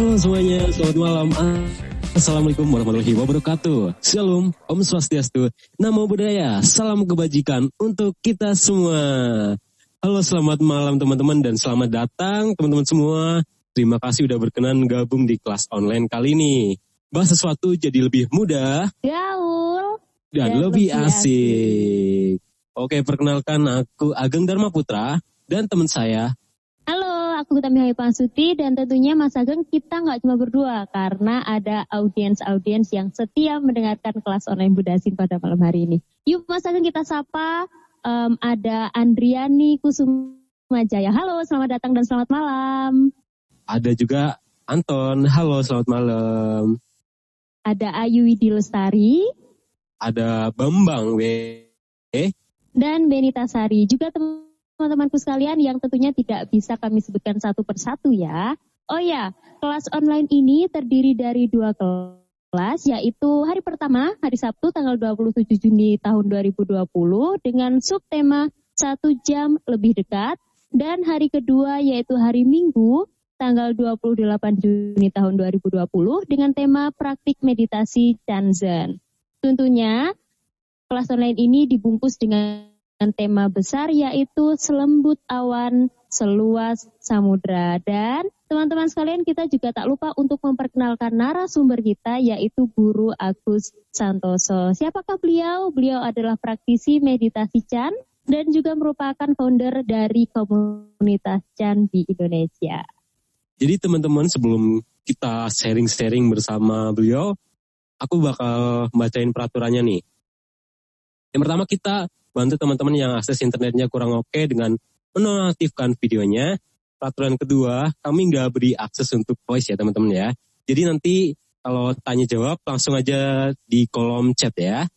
Halo semuanya, selamat malam. Assalamualaikum warahmatullahi wabarakatuh. Shalom, Om Swastiastu, Namo Buddhaya, salam kebajikan untuk kita semua. Halo, selamat malam teman-teman dan selamat datang teman-teman semua. Terima kasih udah berkenan gabung di kelas online kali ini. Bahas sesuatu jadi lebih mudah Gaul. dan, Dan lebih lebih asik. Oke, perkenalkan aku Ageng Dharma Putra dan teman saya Halo, aku Gutami Hayu Pangsuti dan tentunya Mas Ageng kita nggak cuma berdua karena ada audiens-audiens yang setia mendengarkan kelas online Budasin pada malam hari ini. Yuk Mas Ageng kita sapa Em, ada Andriani Kusuma Jaya. Halo, selamat datang dan selamat malam. Ada juga Anton. Halo, selamat malam. Ada Ayu Widi Lestari Ada Bambang W. dan Benita Sari. Juga teman-temanku sekalian yang tentunya tidak bisa kami sebutkan satu persatu ya. Oh ya, kelas online ini terdiri dari dua kelas, yaitu hari pertama, hari Sabtu tanggal 27 Juni tahun 2020 dengan subtema satu jam lebih dekat. Dan hari kedua yaitu hari Minggu tanggal 28 Juni tahun 2020 dengan tema praktik meditasi Chanzen. Tentunya kelas online ini dibungkus dengan tema besar yaitu selembut awan seluas samudra dan teman-teman sekalian kita juga tak lupa untuk memperkenalkan narasumber kita yaitu Guru Agus Santoso. Siapakah beliau? Beliau adalah praktisi meditasi Chan dan juga merupakan founder dari komunitas Chan di Indonesia. Jadi teman-teman sebelum kita sharing-sharing bersama beliau, aku bakal bacain peraturannya nih. Yang pertama kita bantu teman-teman yang akses internetnya kurang oke dengan menonaktifkan videonya. Peraturan kedua, kami nggak beri akses untuk voice ya teman-teman ya. Jadi nanti kalau tanya jawab langsung aja di kolom chat ya.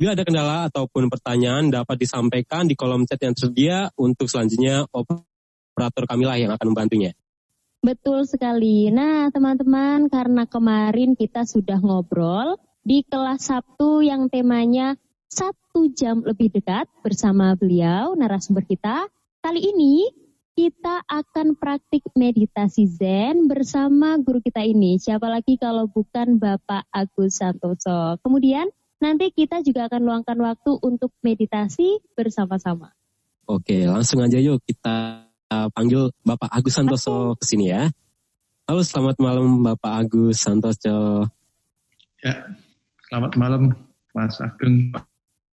Bila ada kendala ataupun pertanyaan dapat disampaikan di kolom chat yang tersedia untuk selanjutnya operator kami lah yang akan membantunya. Betul sekali. Nah, teman-teman, karena kemarin kita sudah ngobrol di kelas Sabtu yang temanya satu jam lebih dekat bersama beliau, narasumber kita. Kali ini kita akan praktik meditasi Zen bersama guru kita ini. Siapa lagi kalau bukan Bapak Agus Santoso. Kemudian nanti kita juga akan luangkan waktu untuk meditasi bersama-sama. Oke, langsung aja yuk kita uh, panggil Bapak Agus Santoso ke sini ya. Halo, selamat malam Bapak Agus Santoso. Ya, selamat malam Mas Ageng, Pak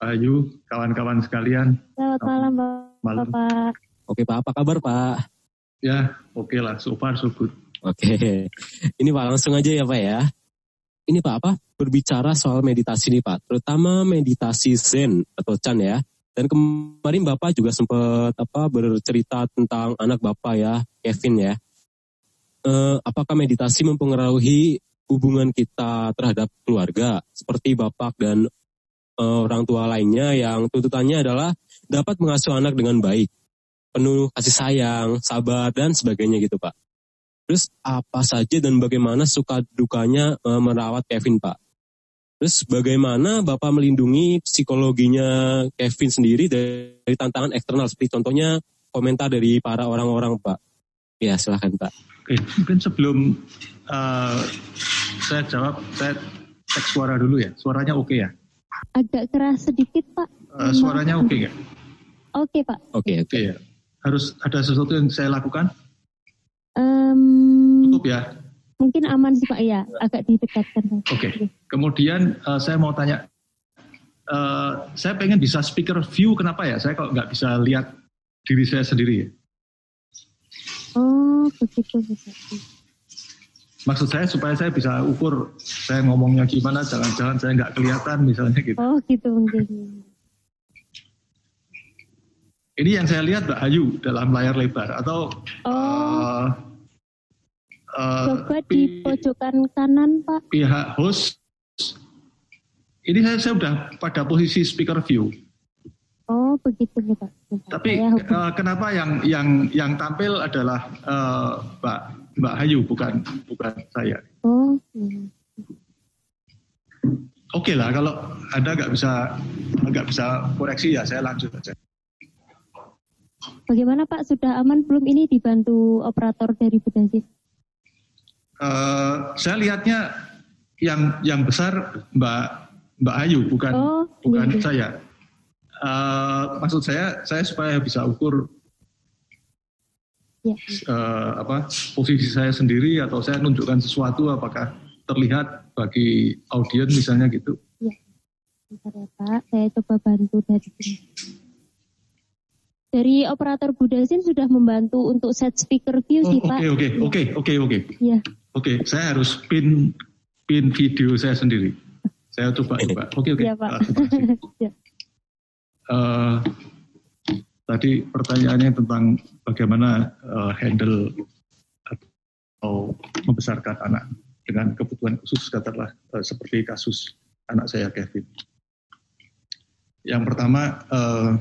Ayu, kawan-kawan sekalian. Selamat malam Malam. Bapak. Oke Pak, apa kabar Pak? Ya, oke lah, so far so good. Oke, ini Pak langsung aja ya Pak ya. Ini Pak apa? Berbicara soal meditasi nih Pak, terutama meditasi Zen atau Chan ya. Dan kemarin Bapak juga sempat apa bercerita tentang anak Bapak ya, Kevin ya. Eh, apakah meditasi mempengaruhi hubungan kita terhadap keluarga seperti Bapak dan eh, orang tua lainnya yang tuntutannya adalah dapat mengasuh anak dengan baik, penuh kasih sayang, sabar dan sebagainya gitu Pak. Terus apa saja dan bagaimana suka dukanya eh, merawat Kevin Pak? Terus bagaimana Bapak melindungi psikologinya Kevin sendiri dari tantangan eksternal seperti contohnya komentar dari para orang-orang Pak? Ya silahkan Pak. Oke, mungkin sebelum uh, saya jawab, saya cek suara dulu ya. Suaranya oke ya? Agak keras sedikit Pak. Uh, suaranya oke nggak? Oke Pak. Oke oke. Oke ya. Harus ada sesuatu yang saya lakukan? Em, Cukup ya? Mungkin aman sih Pak ya, agak didekatkan. Oke. Kemudian uh, saya mau tanya, uh, saya pengen bisa speaker view, kenapa ya? Saya kok nggak bisa lihat diri saya sendiri ya? Oh begitu begitu. Maksud saya supaya saya bisa ukur saya ngomongnya gimana, jangan-jangan saya nggak kelihatan misalnya gitu. Oh gitu mungkin. Ini yang saya lihat Mbak Ayu dalam layar lebar atau Oh uh, uh, coba di pi- pojokan kanan Pak. pihak host. Ini saya, saya udah pada posisi speaker view. Oh begitu nih Pak. Tapi uh, kenapa yang yang yang tampil adalah uh, Mbak Mbak Ayu bukan bukan saya. Oh. hmm. oke lah kalau Anda nggak bisa nggak bisa koreksi ya saya lanjut aja. Bagaimana Pak sudah aman belum ini dibantu operator dari Budasis? Uh, saya lihatnya yang yang besar Mbak Mbak Ayu bukan oh, bukan iya. saya. Uh, maksud saya saya supaya bisa ukur ya. uh, apa posisi saya sendiri atau saya nunjukkan sesuatu apakah terlihat bagi audiens misalnya gitu. Ya. Bentar ya Pak, saya coba bantu dari sini. Dari operator Budasin sudah membantu untuk set speaker view oh, sih Oke Pak. oke Ya. oke oke oke. Ya. Oke, saya harus pin pin video saya sendiri. Saya coba coba. Oke oke. Iya, Pak. Ah, terima kasih. Ya. Eh, tadi pertanyaannya tentang bagaimana eh, handle atau membesarkan anak dengan kebutuhan khusus katakanlah eh, seperti kasus anak saya Kevin. Yang pertama eh,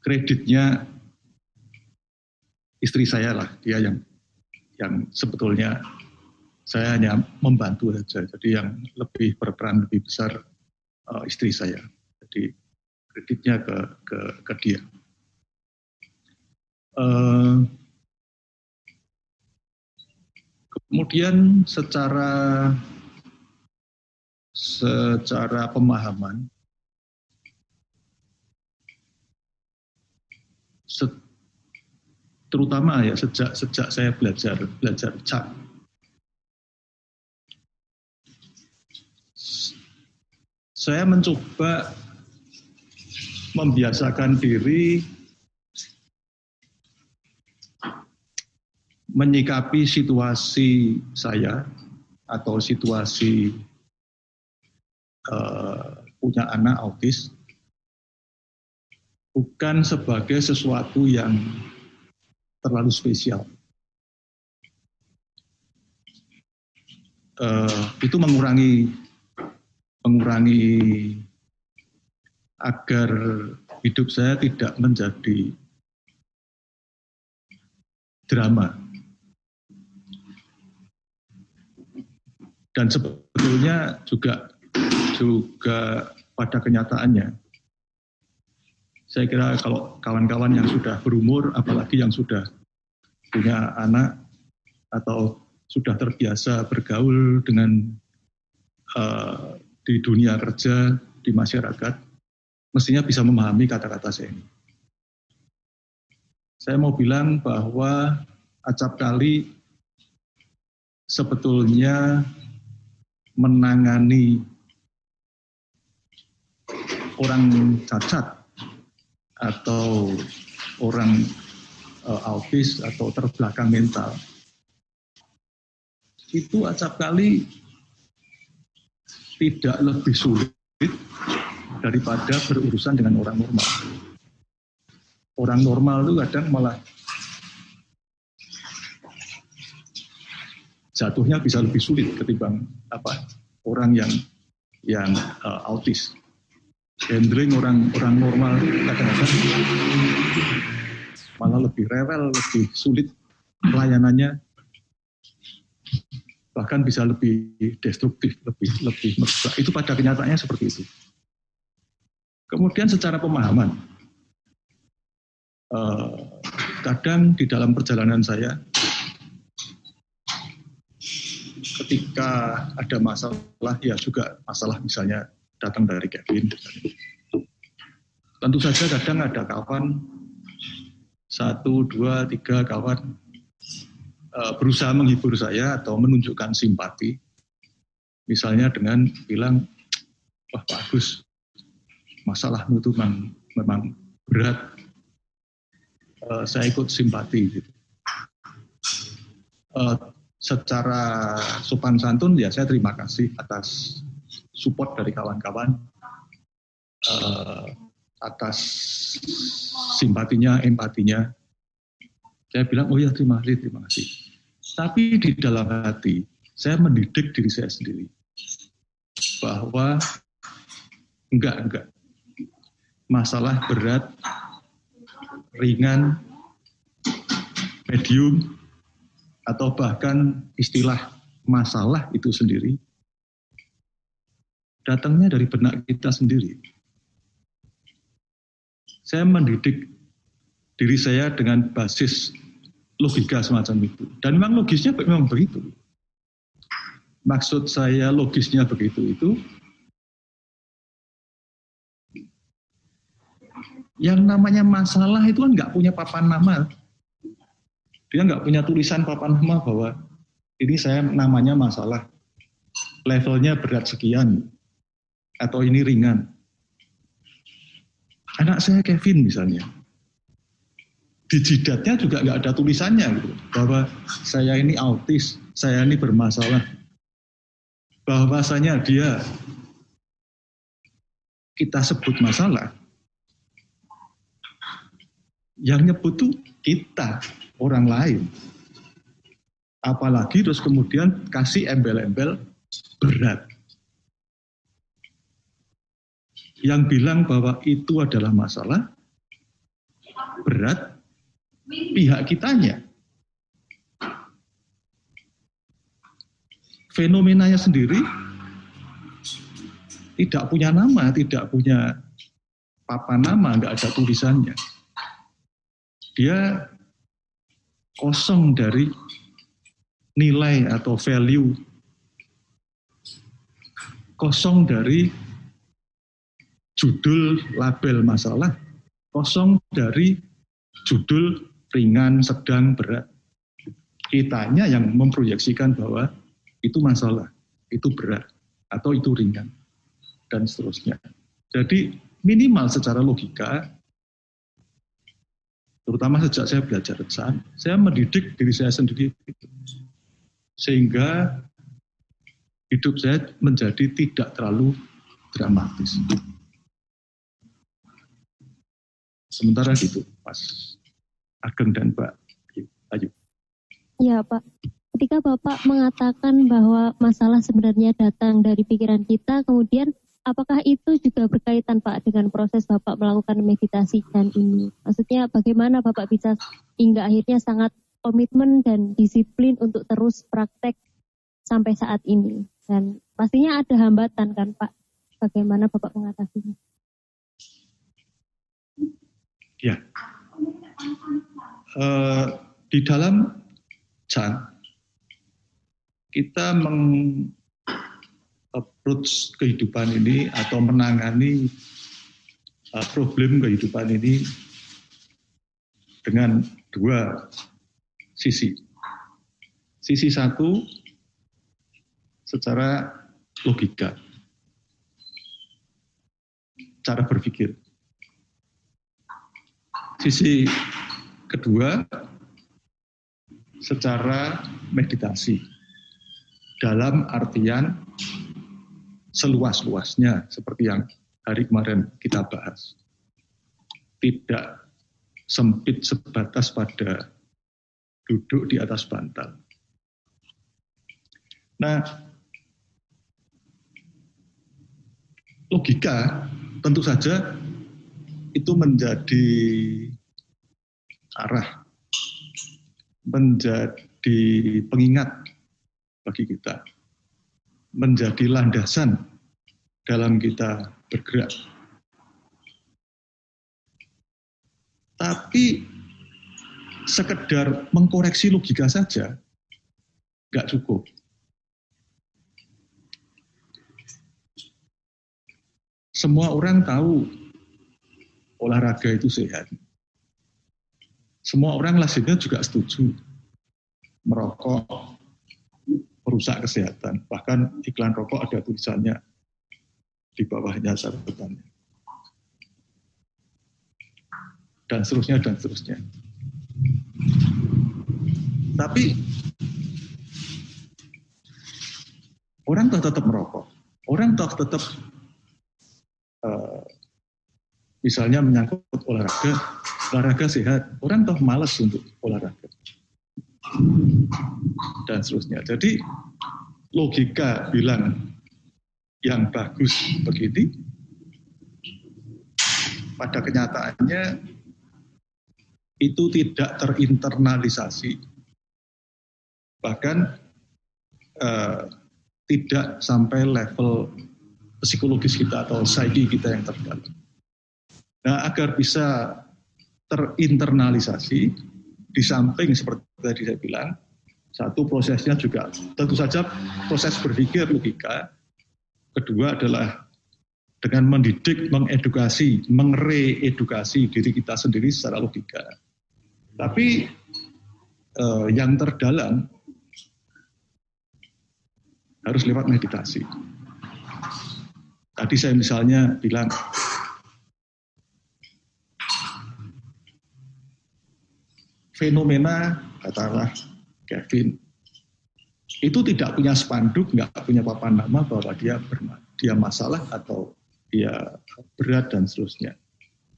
kreditnya istri saya lah dia yang yang sebetulnya saya hanya membantu saja. Jadi yang lebih berperan lebih besar uh, istri saya. Jadi kreditnya ke ke, ke dia. Uh, kemudian secara secara pemahaman se- terutama ya sejak sejak saya belajar belajar cat saya mencoba membiasakan diri menyikapi situasi saya atau situasi uh, punya anak autis bukan sebagai sesuatu yang terlalu spesial. Uh, itu mengurangi mengurangi agar hidup saya tidak menjadi drama. Dan sebetulnya juga juga pada kenyataannya saya kira kalau kawan-kawan yang sudah berumur, apalagi yang sudah punya anak atau sudah terbiasa bergaul dengan uh, di dunia kerja, di masyarakat, mestinya bisa memahami kata-kata saya ini. Saya mau bilang bahwa acap kali sebetulnya menangani orang cacat atau orang uh, autis atau terbelakang mental itu acap kali tidak lebih sulit daripada berurusan dengan orang normal. Orang normal itu kadang malah jatuhnya bisa lebih sulit ketimbang apa orang yang yang uh, autis handling orang orang normal kadang-kadang malah lebih rewel, lebih sulit pelayanannya, bahkan bisa lebih destruktif, lebih lebih merusak. Itu pada kenyataannya seperti itu. Kemudian secara pemahaman, eh, kadang di dalam perjalanan saya, ketika ada masalah, ya juga masalah misalnya datang dari Kevin. Tentu saja kadang ada kawan, satu, dua, tiga kawan uh, berusaha menghibur saya atau menunjukkan simpati. Misalnya dengan bilang, wah Pak Agus, masalahmu itu memang, memang berat. Uh, saya ikut simpati. Gitu. Uh, secara sopan santun ya saya terima kasih atas support dari kawan-kawan uh, atas simpatinya, empatinya. Saya bilang, oh ya terima kasih, terima kasih. Tapi di dalam hati, saya mendidik diri saya sendiri. Bahwa enggak, enggak. Masalah berat, ringan, medium, atau bahkan istilah masalah itu sendiri datangnya dari benak kita sendiri. Saya mendidik diri saya dengan basis logika semacam itu. Dan memang logisnya memang begitu. Maksud saya logisnya begitu itu, yang namanya masalah itu kan nggak punya papan nama. Dia nggak punya tulisan papan nama bahwa ini saya namanya masalah. Levelnya berat sekian. Atau ini ringan. Anak saya Kevin misalnya di jidatnya juga nggak ada tulisannya gitu bahwa saya ini autis, saya ini bermasalah. Bahwasanya dia kita sebut masalah, yang nyebut tuh kita, orang lain. Apalagi terus kemudian kasih embel-embel berat. Yang bilang bahwa itu adalah masalah berat pihak kitanya. Fenomenanya sendiri tidak punya nama, tidak punya papan nama, nggak ada tulisannya. Dia kosong dari nilai atau value, kosong dari judul label masalah, kosong dari judul ringan, sedang, berat. Kitanya yang memproyeksikan bahwa itu masalah, itu berat, atau itu ringan, dan seterusnya. Jadi minimal secara logika, terutama sejak saya belajar desain, saya mendidik diri saya sendiri. Sehingga hidup saya menjadi tidak terlalu dramatis. Sementara gitu, Mas. Ageng dan Mbak Ayu. Ya Pak, ketika Bapak mengatakan bahwa masalah sebenarnya datang dari pikiran kita, kemudian apakah itu juga berkaitan Pak dengan proses Bapak melakukan meditasi dan ini? Maksudnya bagaimana Bapak bisa hingga akhirnya sangat komitmen dan disiplin untuk terus praktek sampai saat ini? Dan pastinya ada hambatan kan Pak, bagaimana Bapak mengatasinya? Ya, uh, di dalam Chan kita meng approach kehidupan ini atau menangani uh, problem kehidupan ini dengan dua sisi. Sisi satu secara logika, cara berpikir. Sisi Kedua, secara meditasi. Dalam artian seluas-luasnya seperti yang hari kemarin kita bahas. Tidak sempit sebatas pada duduk di atas bantal. Nah, logika tentu saja itu menjadi arah menjadi pengingat bagi kita, menjadi landasan dalam kita bergerak. Tapi sekedar mengkoreksi logika saja nggak cukup. Semua orang tahu olahraga itu sehat. Semua orang lazimnya juga setuju merokok merusak kesehatan. Bahkan iklan rokok ada tulisannya di bawahnya catatannya. Dan seterusnya, dan seterusnya. Tapi orang tetap merokok. Orang toh tetap uh, misalnya menyangkut olahraga, olahraga sehat, orang toh malas untuk olahraga. Dan seterusnya. Jadi logika bilang yang bagus begini, pada kenyataannya itu tidak terinternalisasi. Bahkan eh, tidak sampai level psikologis kita atau psyche kita yang terdalam. Nah, agar bisa terinternalisasi, di samping seperti tadi saya bilang, satu prosesnya juga tentu saja proses berpikir logika, kedua adalah dengan mendidik, mengedukasi, mengreedukasi diri kita sendiri secara logika. Tapi eh, yang terdalam harus lewat meditasi. Tadi saya misalnya bilang, fenomena, katakanlah Kevin, itu tidak punya spanduk, nggak punya papan nama bahwa dia dia masalah atau dia berat dan seterusnya.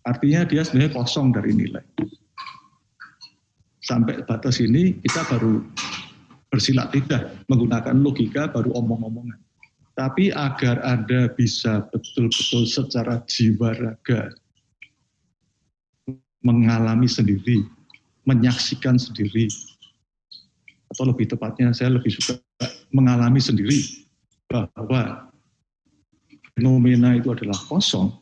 Artinya dia sebenarnya kosong dari nilai. Sampai batas ini kita baru bersilat lidah menggunakan logika baru omong-omongan. Tapi agar Anda bisa betul-betul secara jiwa raga mengalami sendiri, menyaksikan sendiri, atau lebih tepatnya saya lebih suka mengalami sendiri bahwa fenomena itu adalah kosong,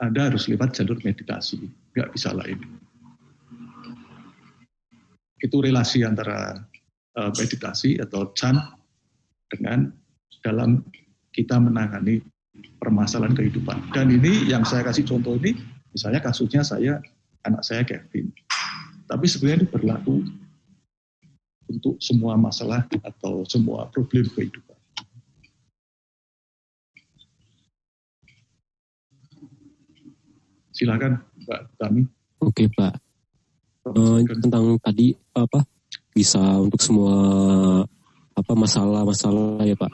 Anda harus lewat jalur meditasi, nggak bisa lain. Itu relasi antara uh, meditasi atau chan dengan dalam kita menangani permasalahan kehidupan. Dan ini yang saya kasih contoh ini, misalnya kasusnya saya, anak saya Kevin. Tapi sebenarnya ini berlaku untuk semua masalah atau semua problem kehidupan. Silakan Mbak Tami. Oke Pak. Uh, tentang tadi apa bisa untuk semua apa masalah-masalah ya Pak.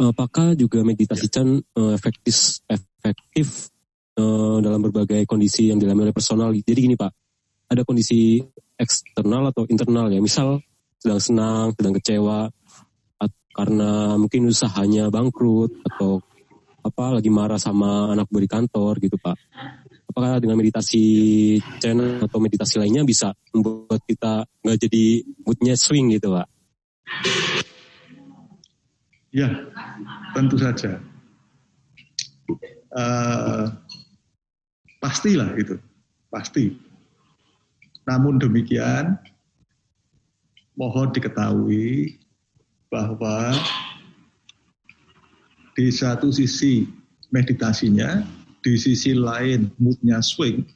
Apakah juga meditasi Chan uh, efektif efektif uh, dalam berbagai kondisi yang dialami oleh personal? Jadi gini Pak, ada kondisi eksternal atau internal ya. Misal sedang senang, sedang kecewa karena mungkin usahanya bangkrut atau apa lagi marah sama anak beri kantor gitu Pak apakah dengan meditasi channel atau meditasi lainnya bisa membuat kita nggak jadi moodnya swing gitu pak? Ya, tentu saja. Uh, pastilah itu, pasti. Namun demikian, mohon diketahui bahwa di satu sisi meditasinya di sisi lain moodnya swing,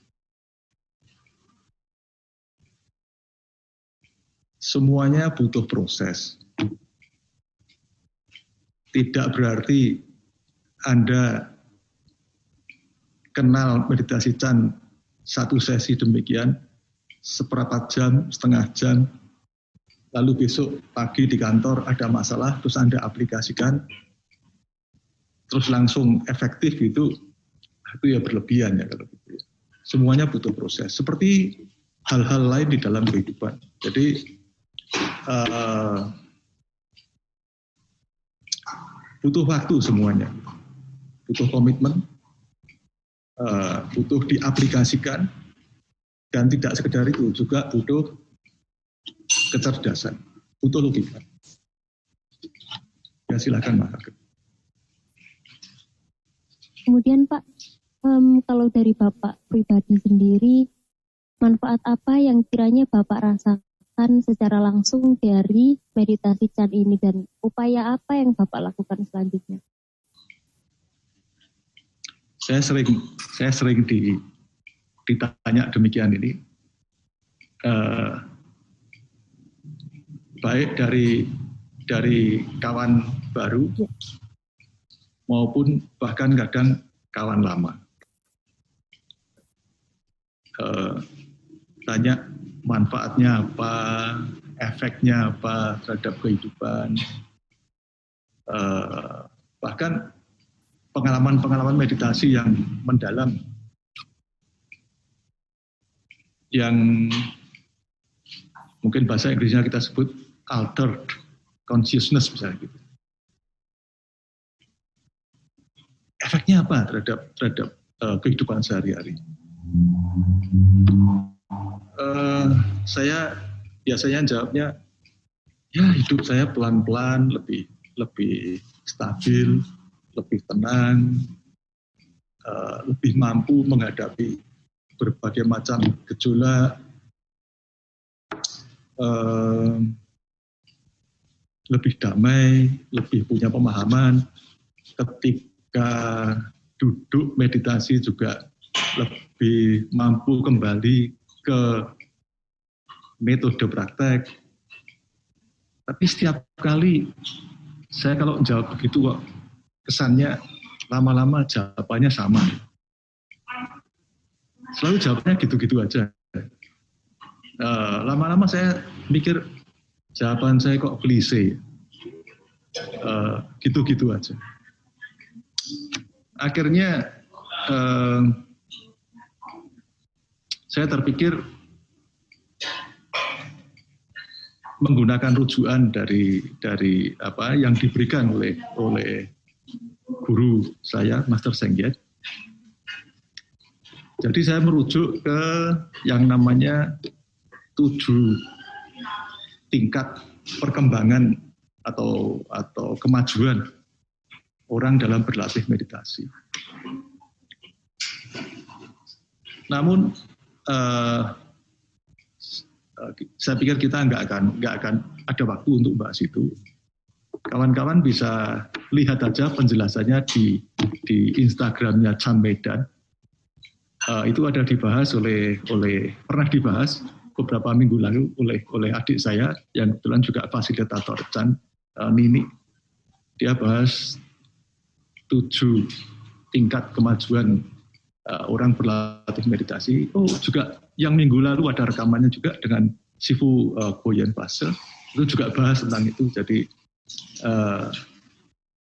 semuanya butuh proses. Tidak berarti Anda kenal meditasi Chan satu sesi demikian, seperempat jam, setengah jam, lalu besok pagi di kantor ada masalah, terus Anda aplikasikan, terus langsung efektif itu itu ya berlebihan ya kalau gitu ya. Semuanya butuh proses. Seperti hal-hal lain di dalam kehidupan. Jadi uh, butuh waktu semuanya, butuh komitmen, uh, butuh diaplikasikan, dan tidak sekedar itu juga butuh kecerdasan, butuh logika. Ya silakan Pak. Kemudian Pak, um, kalau dari Bapak pribadi sendiri, manfaat apa yang kiranya Bapak rasakan secara langsung dari meditasi Chan ini dan upaya apa yang Bapak lakukan selanjutnya? Saya sering saya sering di, ditanya demikian ini, uh, baik dari dari kawan baru ya. maupun bahkan kadang kawan lama. Uh, tanya manfaatnya apa, efeknya apa terhadap kehidupan. Uh, bahkan pengalaman-pengalaman meditasi yang mendalam yang mungkin bahasa Inggrisnya kita sebut altered consciousness misalnya gitu. efeknya apa terhadap terhadap uh, kehidupan sehari-hari? Uh, saya biasanya jawabnya, ya hidup saya pelan-pelan lebih lebih stabil, lebih tenang, uh, lebih mampu menghadapi berbagai macam gejolak, uh, lebih damai, lebih punya pemahaman. Ketika duduk meditasi juga lebih mampu kembali ke metode praktek, tapi setiap kali saya kalau jawab begitu kok kesannya lama-lama jawabannya sama. Selalu jawabnya gitu-gitu aja. Eh, lama-lama uh, saya mikir jawaban saya kok klise. Uh, gitu-gitu aja. Akhirnya uh, saya terpikir menggunakan rujukan dari dari apa yang diberikan oleh oleh guru saya Master Sengget. Jadi saya merujuk ke yang namanya tujuh tingkat perkembangan atau atau kemajuan orang dalam berlatih meditasi. Namun eh, Eh, saya pikir kita nggak akan nggak akan ada waktu untuk bahas itu. Kawan-kawan bisa lihat aja penjelasannya di di Instagramnya Chan Medan. Uh, itu ada dibahas oleh oleh pernah dibahas beberapa minggu lalu oleh oleh adik saya yang kebetulan juga fasilitator Chan uh, Nini. Dia bahas tujuh tingkat kemajuan uh, orang berlatih meditasi. Oh juga yang minggu lalu ada rekamannya juga dengan Sifu uh, Boyan Basel itu juga bahas tentang itu. Jadi uh,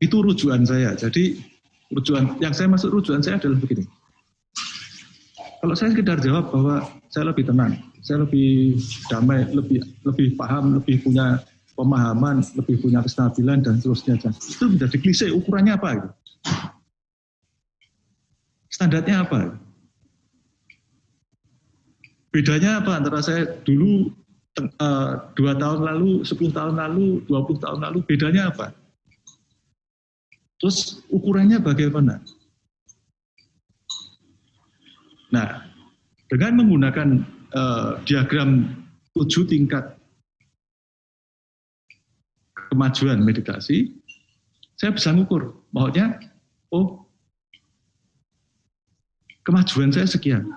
itu rujukan saya. Jadi rujukan yang saya masuk rujukan saya adalah begini. Kalau saya sekedar jawab bahwa saya lebih tenang, saya lebih damai, lebih lebih paham, lebih punya pemahaman, lebih punya kestabilan dan seterusnya. Itu menjadi klise. Ukurannya apa? Gitu? Standarnya apa? Bedanya apa antara saya dulu dua tahun lalu, 10 tahun lalu, 20 tahun lalu, bedanya apa? Terus ukurannya bagaimana? Nah, dengan menggunakan uh, diagram tujuh tingkat kemajuan meditasi, saya bisa mengukur, maksudnya, oh, kemajuan saya sekian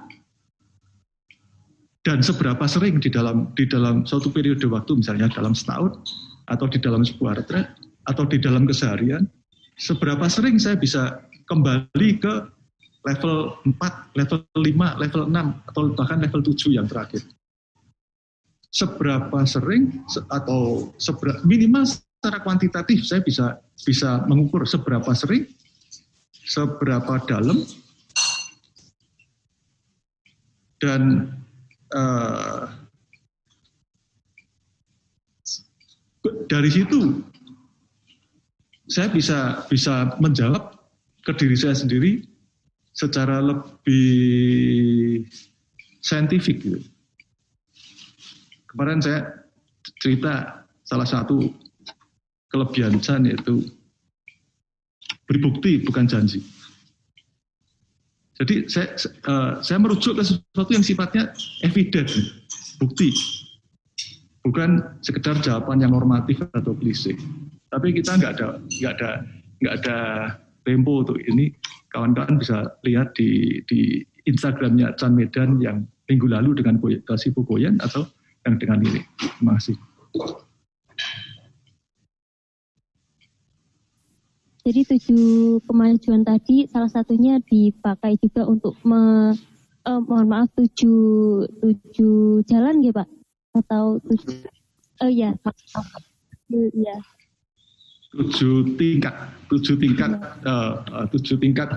dan seberapa sering di dalam di dalam suatu periode waktu misalnya dalam setahun atau di dalam sebuah retret atau di dalam keseharian seberapa sering saya bisa kembali ke level 4, level 5, level 6 atau bahkan level 7 yang terakhir. Seberapa sering atau seberapa, minimal secara kuantitatif saya bisa bisa mengukur seberapa sering, seberapa dalam dan uh, dari situ saya bisa bisa menjawab ke diri saya sendiri secara lebih saintifik gitu. Kemarin saya cerita salah satu kelebihan Chan yaitu berbukti bukan janji. Jadi saya, uh, saya merujuk ke sesuatu yang sifatnya evident, bukti. Bukan sekedar jawaban yang normatif atau klise. Tapi kita nggak ada nggak ada nggak ada tempo untuk ini. Kawan-kawan bisa lihat di di Instagramnya Chan Medan yang minggu lalu dengan Sifu Boyan atau yang dengan ini. Terima kasih. Jadi tujuh kemajuan tadi salah satunya dipakai juga untuk me, uh, mohon maaf tujuh tujuh jalan ya Pak? Atau tujuh oh ya ya tujuh tingkat tujuh tingkat uh, tujuh tingkat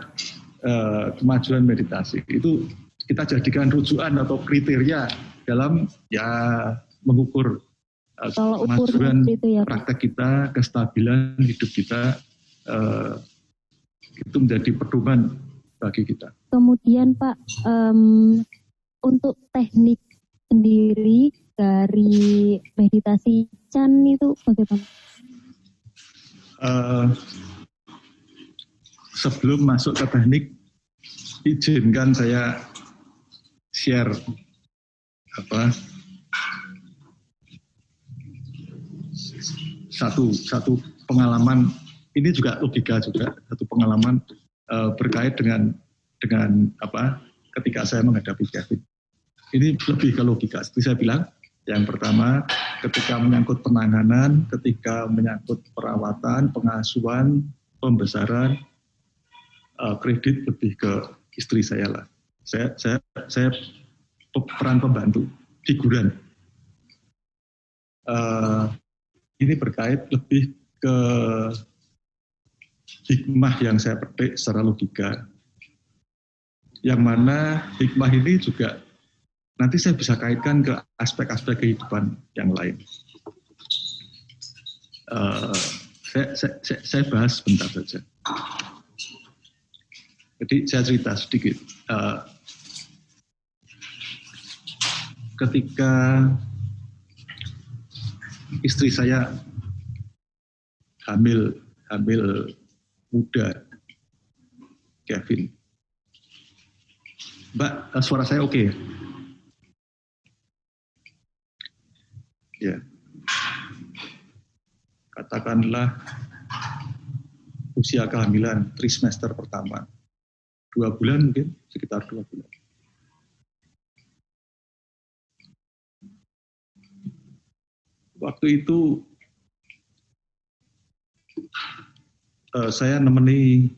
uh, kemajuan meditasi. Itu kita jadikan rujukan atau kriteria dalam ya mengukur uh, kemajuan ya, praktek kita kestabilan hidup kita uh, itu menjadi pedoman bagi kita. Kemudian Pak, um, untuk teknik sendiri dari meditasi Chan itu bagaimana? uh, sebelum masuk ke teknik, izinkan saya share apa satu satu pengalaman ini juga logika juga satu pengalaman uh, berkait dengan dengan apa ketika saya menghadapi Kevin. Ini lebih ke logika. Seperti saya bilang, yang pertama ketika menyangkut penanganan, ketika menyangkut perawatan, pengasuhan, pembesaran, uh, kredit lebih ke istri saya lah. Saya saya saya peran pembantu, figuran. Uh, ini berkait lebih ke hikmah yang saya petik secara logika yang mana hikmah ini juga nanti saya bisa kaitkan ke aspek-aspek kehidupan yang lain. Uh, saya, saya, saya, saya bahas sebentar saja. Jadi saya cerita sedikit. Uh, ketika istri saya hamil hamil muda Kevin Mbak, eh, suara saya oke okay ya? Katakanlah usia kehamilan trimester pertama. Dua bulan mungkin, sekitar dua bulan. Waktu itu uh, saya nemeni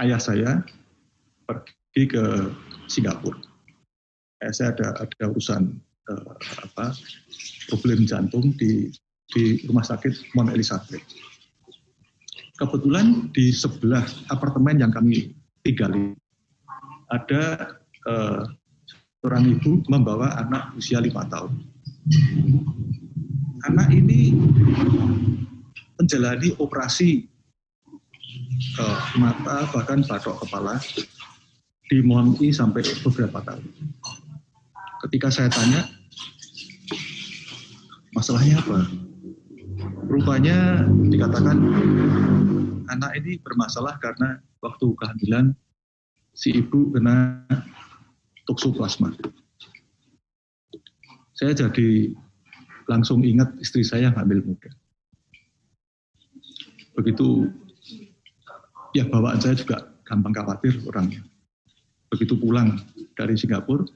ayah saya pergi ke Singapura. Eh, saya ada ada urusan uh, apa problem jantung di di rumah sakit Mount Elizabeth. Kebetulan di sebelah apartemen yang kami tinggali ada uh, seorang ibu membawa anak usia lima tahun. Anak ini menjalani operasi uh, mata bahkan batok kepala di sampai beberapa kali. Ketika saya tanya, masalahnya apa? Rupanya dikatakan anak ini bermasalah karena waktu kehamilan si ibu kena toksoplasma. Saya jadi langsung ingat istri saya yang hamil muda. Begitu ya bawaan saya juga gampang khawatir orangnya begitu pulang dari Singapura,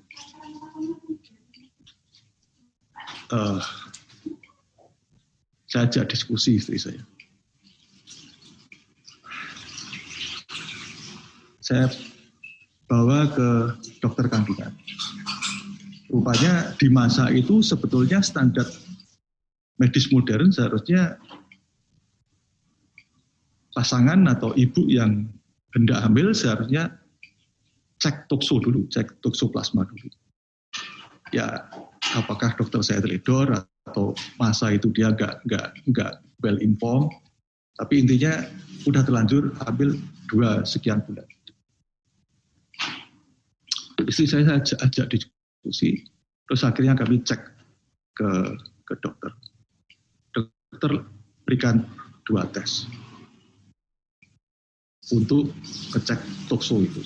uh, saya ajak diskusi istri saya. Saya bawa ke dokter kandungan. Rupanya di masa itu sebetulnya standar medis modern seharusnya pasangan atau ibu yang hendak hamil seharusnya cek tokso dulu, cek toksoplasma dulu. Ya, apakah dokter saya teledor atau masa itu dia nggak nggak nggak well informed, tapi intinya udah terlanjur ambil dua sekian bulan. Istri saya ajak, ajak diskusi, terus akhirnya kami cek ke ke dokter. Dokter berikan dua tes untuk ngecek tokso itu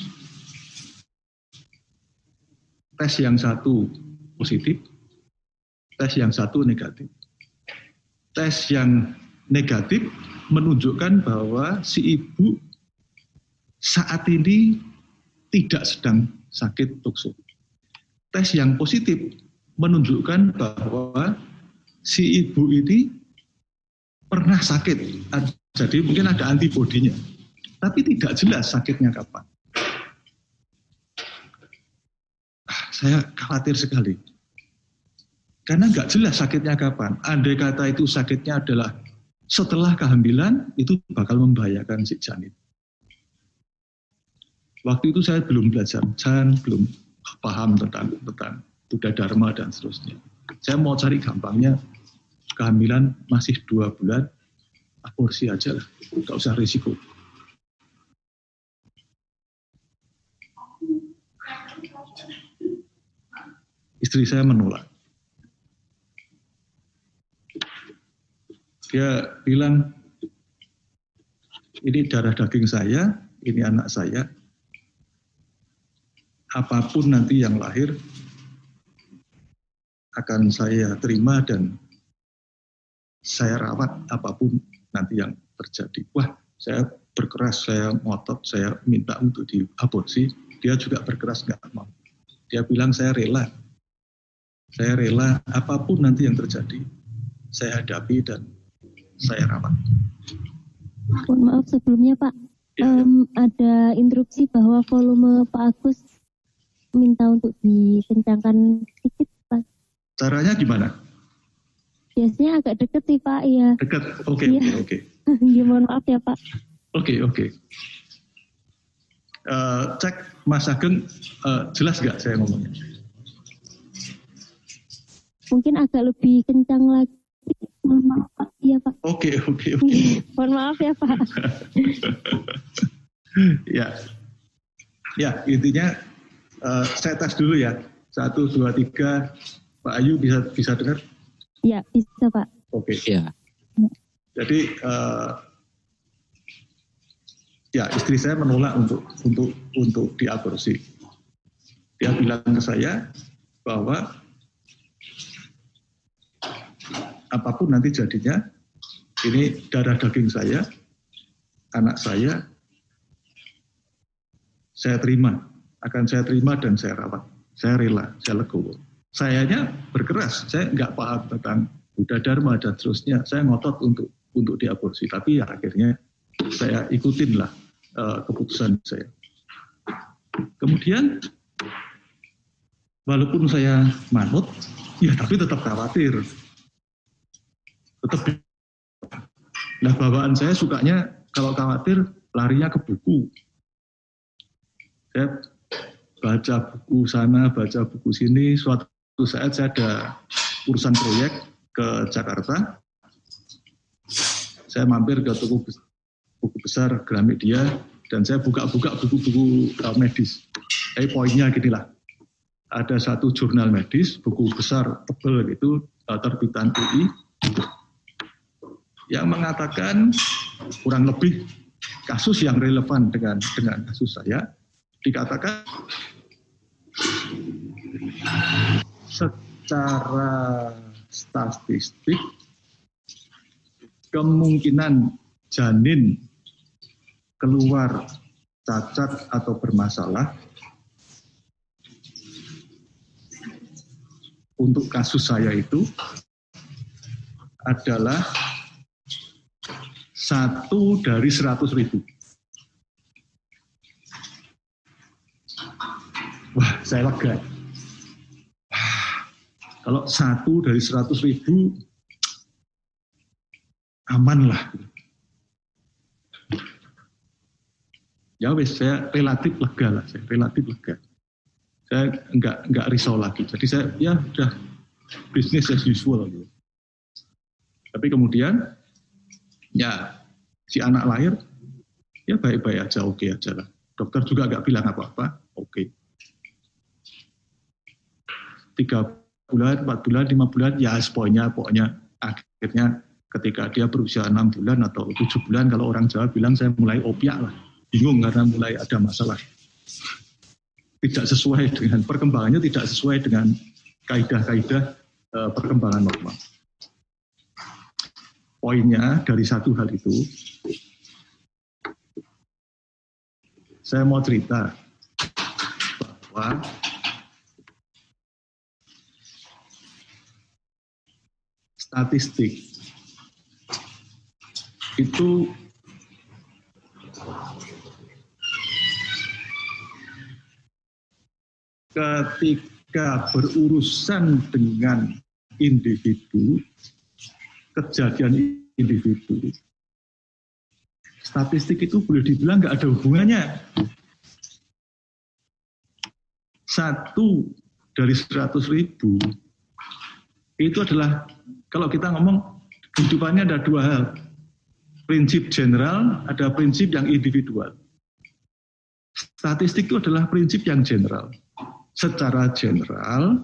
tes yang satu positif, tes yang satu negatif. Tes yang negatif menunjukkan bahwa si ibu saat ini tidak sedang sakit tukso. Tes yang positif menunjukkan bahwa si ibu ini pernah sakit, jadi mungkin ada antibodinya, tapi tidak jelas sakitnya kapan. saya khawatir sekali. Karena nggak jelas sakitnya kapan. Andai kata itu sakitnya adalah setelah kehamilan, itu bakal membahayakan si janin. Waktu itu saya belum belajar, saya belum paham tentang tentang Buddha Dharma dan seterusnya. Saya mau cari gampangnya, kehamilan masih dua bulan, aborsi aja lah, nggak usah risiko. Istri saya menolak. Dia bilang, ini darah daging saya, ini anak saya. Apa pun nanti yang lahir akan saya terima dan saya rawat apa pun nanti yang terjadi. Wah, saya berkeras, saya ngotot, saya minta untuk diaborsi. Dia juga berkeras nggak mau. Dia bilang saya rela. Saya rela apa pun nanti yang terjadi, saya hadapi dan saya rawat. Mohon maaf sebelumnya Pak, Ya, Em, ada instruksi bahwa volume Pak Agus minta untuk dikencangkan sedikit Pak. Caranya gimana? Biasanya agak deket sih Pak, ya. Dekat. Oke, Iya. oke, oke. Ya, mohon maaf ya Pak. Oke, oke. Eh, cek Mas Ageng, eh, jelas nggak saya ngomongnya? Mungkin agak lebih kencang lagi. Mohon maaf Pak. Iya Pak. Oke, oke, oke. mohon maaf ya Pak. ya, ya intinya eh, saya tes dulu ya. Satu, dua, tiga. Pak Ayu bisa bisa dengar? Ya bisa Pak. Oke. Iya. Jadi eh, ya istri saya menolak untuk untuk untuk diaborsi. Dia bilang ke saya bahwa apa pun nanti jadinya, ini darah daging saya, anak saya, saya terima, akan saya terima dan saya rawat. Saya rela, saya legowo. Sayanya berkeras, saya nggak paham tentang Buddha Dharma dan seterusnya. Saya ngotot untuk untuk diaborsi, tapi ya akhirnya saya ikutin lah eh, keputusan saya. Kemudian walaupun saya manut, ya tapi tetap khawatir. Tetap Nah bawaan saya sukanya kalau khawatir larinya ke buku. Saya baca buku sana, baca buku sini. Suatu saat saya ada urusan proyek ke Jakarta. Saya mampir ke toko buku besar Gramedia dan saya buka-buka buku-buku uh, medis. Tapi poinnya gini lah. Ada satu jurnal medis, buku besar tebel gitu, uh, terbitan UI, yang mengatakan kurang lebih kasus yang relevan dengan dengan kasus saya dikatakan secara statistik kemungkinan janin keluar cacat atau bermasalah untuk kasus saya itu adalah satu dari seratus ribu. Wah, saya lega. Kalau satu dari seratus ribu, aman lah. Ya wes, saya relatif lega lah, saya relatif lega. Saya enggak enggak risau lagi. Jadi saya ya udah bisnis as usual gitu. Tapi kemudian ya si anak lahir ya baik-baik aja oke aja lah. Dokter juga nggak bilang apa-apa oke. Tiga bulan empat bulan lima bulan ya poinnya pokoknya akhirnya ketika dia berusia enam bulan atau tujuh bulan kalau orang Jawa bilang saya mulai opiak lah. Bingung karena mulai ada masalah. Tidak sesuai dengan perkembangannya tidak sesuai dengan kaidah-kaidah eh, perkembangan normal poinnya dari satu hal itu, saya mau cerita bahwa statistik itu ketika berurusan dengan individu kejadian individu. Statistik itu boleh dibilang nggak ada hubungannya. Satu dari 100 ribu itu adalah kalau kita ngomong kehidupannya ada dua hal. Prinsip general, ada prinsip yang individual. Statistik itu adalah prinsip yang general. Secara general,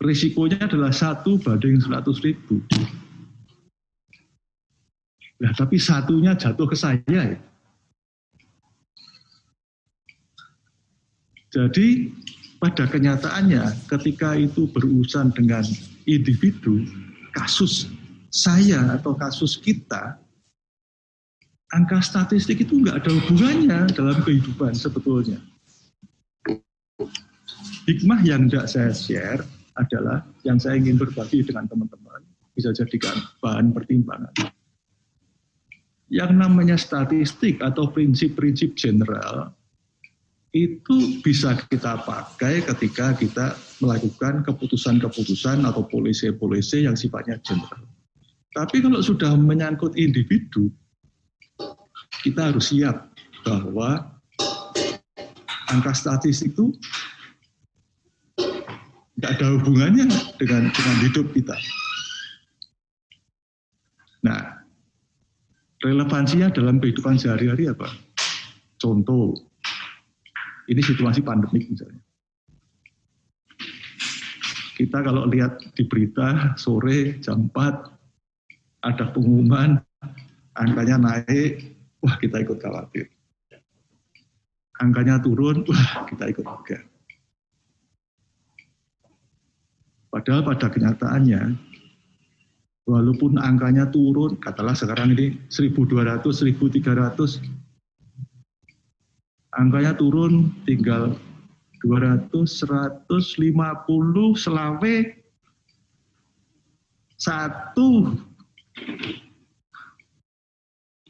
risikonya adalah satu banding 100 ribu. Nah, tapi satunya jatuh ke saya ya. Jadi pada kenyataannya ketika itu berurusan dengan individu, kasus saya atau kasus kita, angka statistik itu nggak ada hubungannya dalam kehidupan sebetulnya. Hikmah yang tidak saya share adalah yang saya ingin berbagi dengan teman-teman, bisa jadikan bahan pertimbangan. Yang namanya statistik atau prinsip-prinsip general itu bisa kita pakai ketika kita melakukan keputusan-keputusan atau polisi-polisi yang sifatnya general. Tapi kalau sudah menyangkut individu, kita harus siap bahwa angka statistik itu tidak ada hubungannya dengan dengan hidup kita. Nah, relevansinya dalam kehidupan sehari-hari apa? Contoh, ini situasi pandemik misalnya. Kita kalau lihat di berita sore jam 4 ada pengumuman angkanya naik, wah kita ikut khawatir. Angkanya turun, wah kita ikut juga. Padahal pada kenyataannya, walaupun angkanya turun, katalah sekarang ini 1200, 1300, angkanya turun tinggal 200, 150, selawe, satu.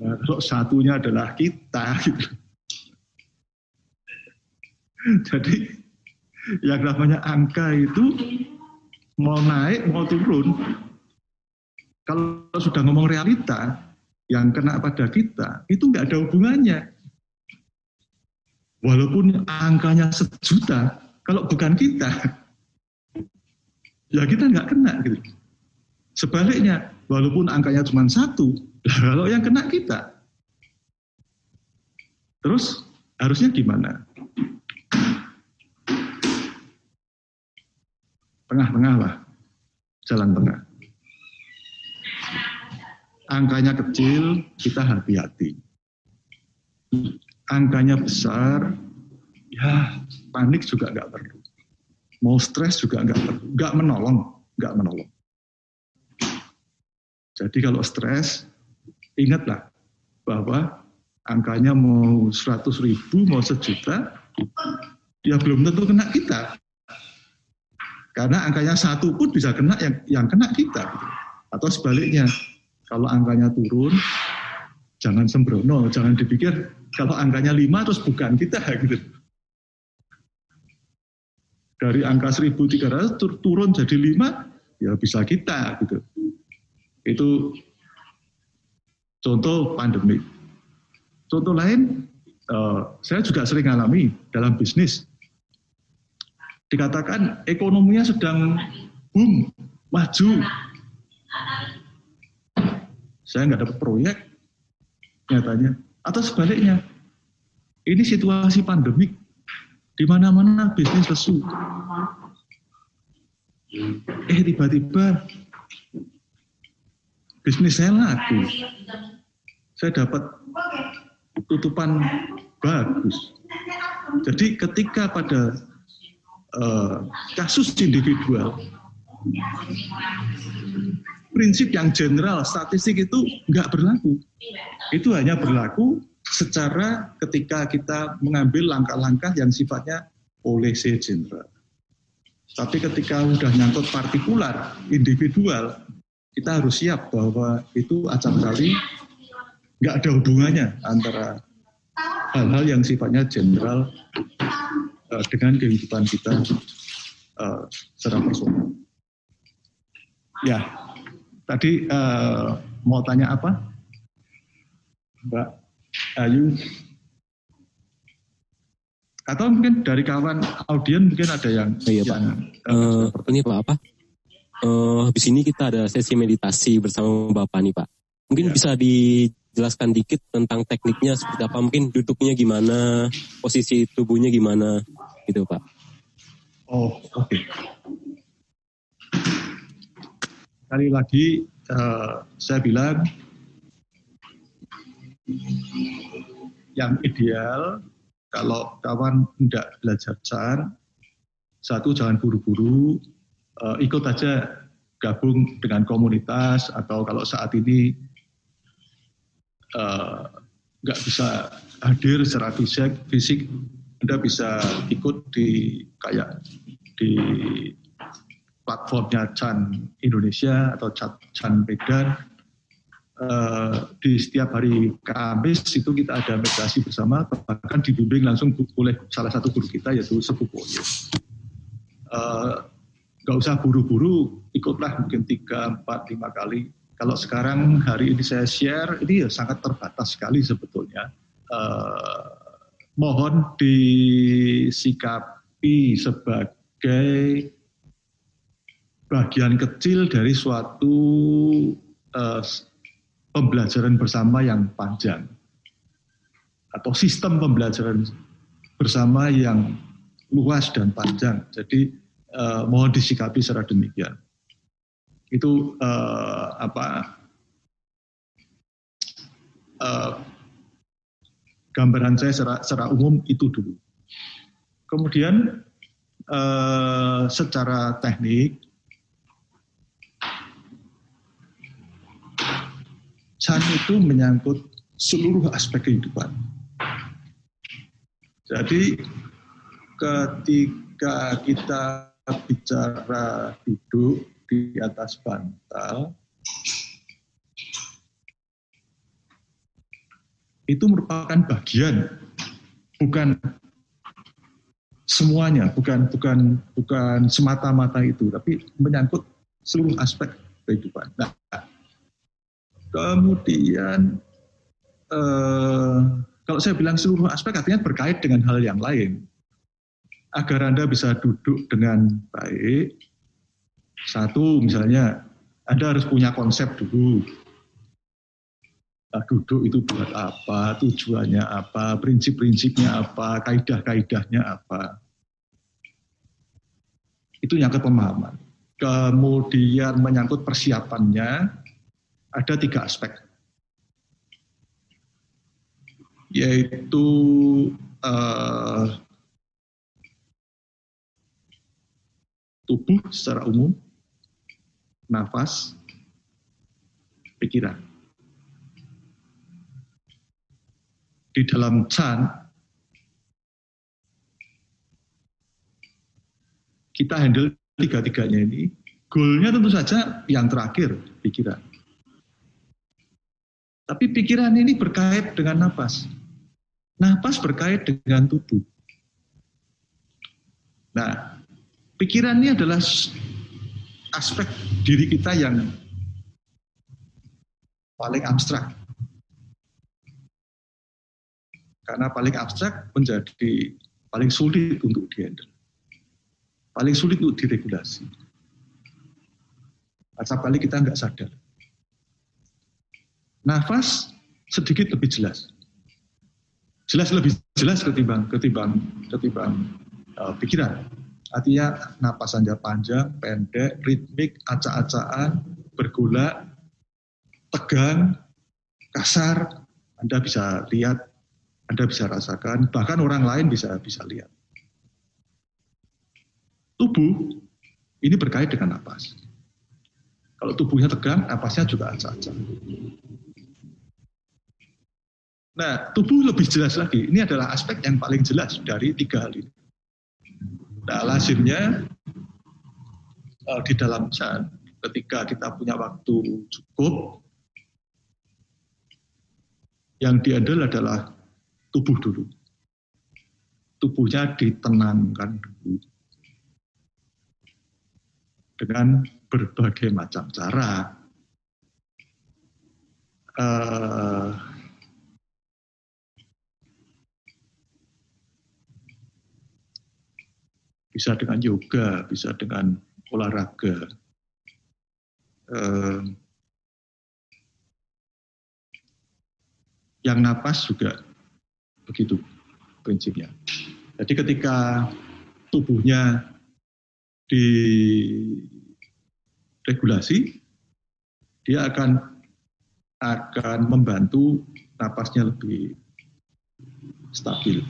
Nah, kalau satunya adalah kita, gitu. Jadi yang namanya angka itu mau naik mau turun. Kalau sudah ngomong realita, yang kena pada kita itu nggak ada hubungannya Walaupun angkanya sejuta, kalau bukan kita, ya kita nggak kena gitu. Sebaliknya, walaupun angkanya cuma satu, kalau yang kena kita. Terus harusnya gimana? Tengah-tengah lah, jalan tengah. Angkanya kecil, kita hati-hati angkanya besar, ya panik juga nggak perlu. Mau stres juga nggak perlu, nggak menolong, nggak menolong. Jadi kalau stres, ingatlah bahwa angkanya mau 100 ribu, mau sejuta, ya belum tentu kena kita. Karena angkanya satu pun bisa kena yang, yang kena kita. Atau sebaliknya, kalau angkanya turun, jangan sembrono, jangan dipikir kalau angkanya 5 terus bukan kita gitu. Dari angka 1300 turun jadi 5 ya bisa kita gitu. Itu contoh pandemi. Contoh lain uh, saya juga sering alami dalam bisnis. Dikatakan ekonominya sedang boom, maju. Saya nggak dapat proyek, nyatanya. Atau sebaliknya, ini situasi pandemik, di mana-mana bisnis lesu. Eh tiba-tiba bisnis saya laku. Saya dapat tutupan bagus. Jadi ketika pada uh, kasus individual, prinsip yang general statistik itu nggak berlaku. Itu hanya berlaku secara ketika kita mengambil langkah-langkah yang sifatnya polisi general. Tapi ketika sudah nyangkut partikular, individual, kita harus siap bahwa itu acap kali nggak ada hubungannya antara hal-hal yang sifatnya general uh, dengan kehidupan kita uh, secara personal. Ya, tadi uh, mau tanya apa? Mbak Ayu. Atau mungkin dari kawan audien mungkin ada yang oh, iya, yang Pak. Uh, ini Pak apa? Uh, habis ini kita ada sesi meditasi bersama Bapak nih Pak. Mungkin ya. bisa dijelaskan dikit tentang tekniknya seperti apa? Mungkin duduknya gimana, posisi tubuhnya gimana, gitu Pak. Oh, oke. Okay. Sekali lagi uh, saya bilang yang ideal kalau kawan tidak belajar CAN, satu jangan buru-buru, uh, ikut aja gabung dengan komunitas atau kalau saat ini nggak uh, bisa hadir secara fisik, fisik Anda bisa ikut di kayak di platformnya Chan Indonesia atau Chan Medan. Uh, di setiap hari Kamis itu kita ada meditasi bersama, bahkan dibimbing langsung oleh salah satu guru kita yaitu Sepupu Poyo. Uh, gak usah buru-buru, ikutlah mungkin tiga, empat, lima kali. Kalau sekarang hari ini saya share, ini ya sangat terbatas sekali sebetulnya. Uh, mohon disikapi sebagai bagian kecil dari suatu uh, pembelajaran bersama yang panjang atau sistem pembelajaran bersama yang luas dan panjang. Jadi uh, mohon disikapi secara demikian. Itu uh, apa? Uh, gambaran saya secara, secara umum itu dulu. Kemudian uh, secara teknik Chan itu menyangkut seluruh aspek kehidupan. Jadi ketika kita bicara duduk di atas bantal, itu merupakan bagian, bukan semuanya, bukan bukan bukan semata-mata itu, tapi menyangkut seluruh aspek kehidupan. Nah, Kemudian eh, kalau saya bilang seluruh aspek artinya berkait dengan hal yang lain. Agar Anda bisa duduk dengan baik, satu misalnya Anda harus punya konsep dulu. Nah, duduk itu buat apa, tujuannya apa, prinsip-prinsipnya apa, kaidah-kaidahnya apa. Itu yang pemahaman. Kemudian menyangkut persiapannya, ada tiga aspek, yaitu uh, tubuh secara umum, nafas, pikiran. Di dalam Chan, kita handle tiga-tiganya ini. Goalnya tentu saja yang terakhir, pikiran. Tapi pikiran ini berkait dengan nafas. Nafas berkait dengan tubuh. Nah, pikiran ini adalah aspek diri kita yang paling abstrak. Karena paling abstrak menjadi paling sulit untuk dihandle. Paling sulit untuk diregulasi. Asal kali kita nggak sadar. Nafas sedikit lebih jelas. Jelas lebih jelas ketimbang ketimbang ketimbang uh, pikiran. Artinya napas Anda panjang, pendek, ritmik, acak-acakan, bergula, tegang, kasar, Anda bisa lihat, Anda bisa rasakan, bahkan orang lain bisa bisa lihat. Tubuh ini berkait dengan napas. Kalau tubuhnya tegang, napasnya juga acak-acak. Nah, tubuh lebih jelas lagi. Ini adalah aspek yang paling jelas dari tiga hal ini. Nah, lazimnya uh, di dalam chan, ketika kita punya waktu cukup, yang diandal adalah tubuh dulu. Tubuhnya ditenangkan dulu. Dengan berbagai macam cara. Uh, bisa dengan yoga, bisa dengan olahraga. Eh, yang napas juga begitu prinsipnya. Jadi ketika tubuhnya diregulasi, dia akan akan membantu napasnya lebih stabil.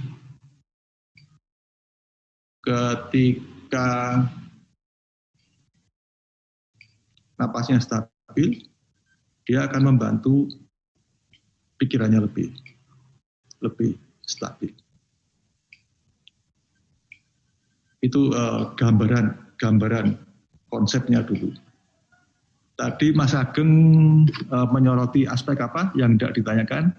Ketika napasnya stabil, dia akan membantu pikirannya lebih lebih stabil. Itu uh, gambaran gambaran konsepnya dulu. Tadi Mas Ageng uh, menyoroti aspek apa yang tidak ditanyakan,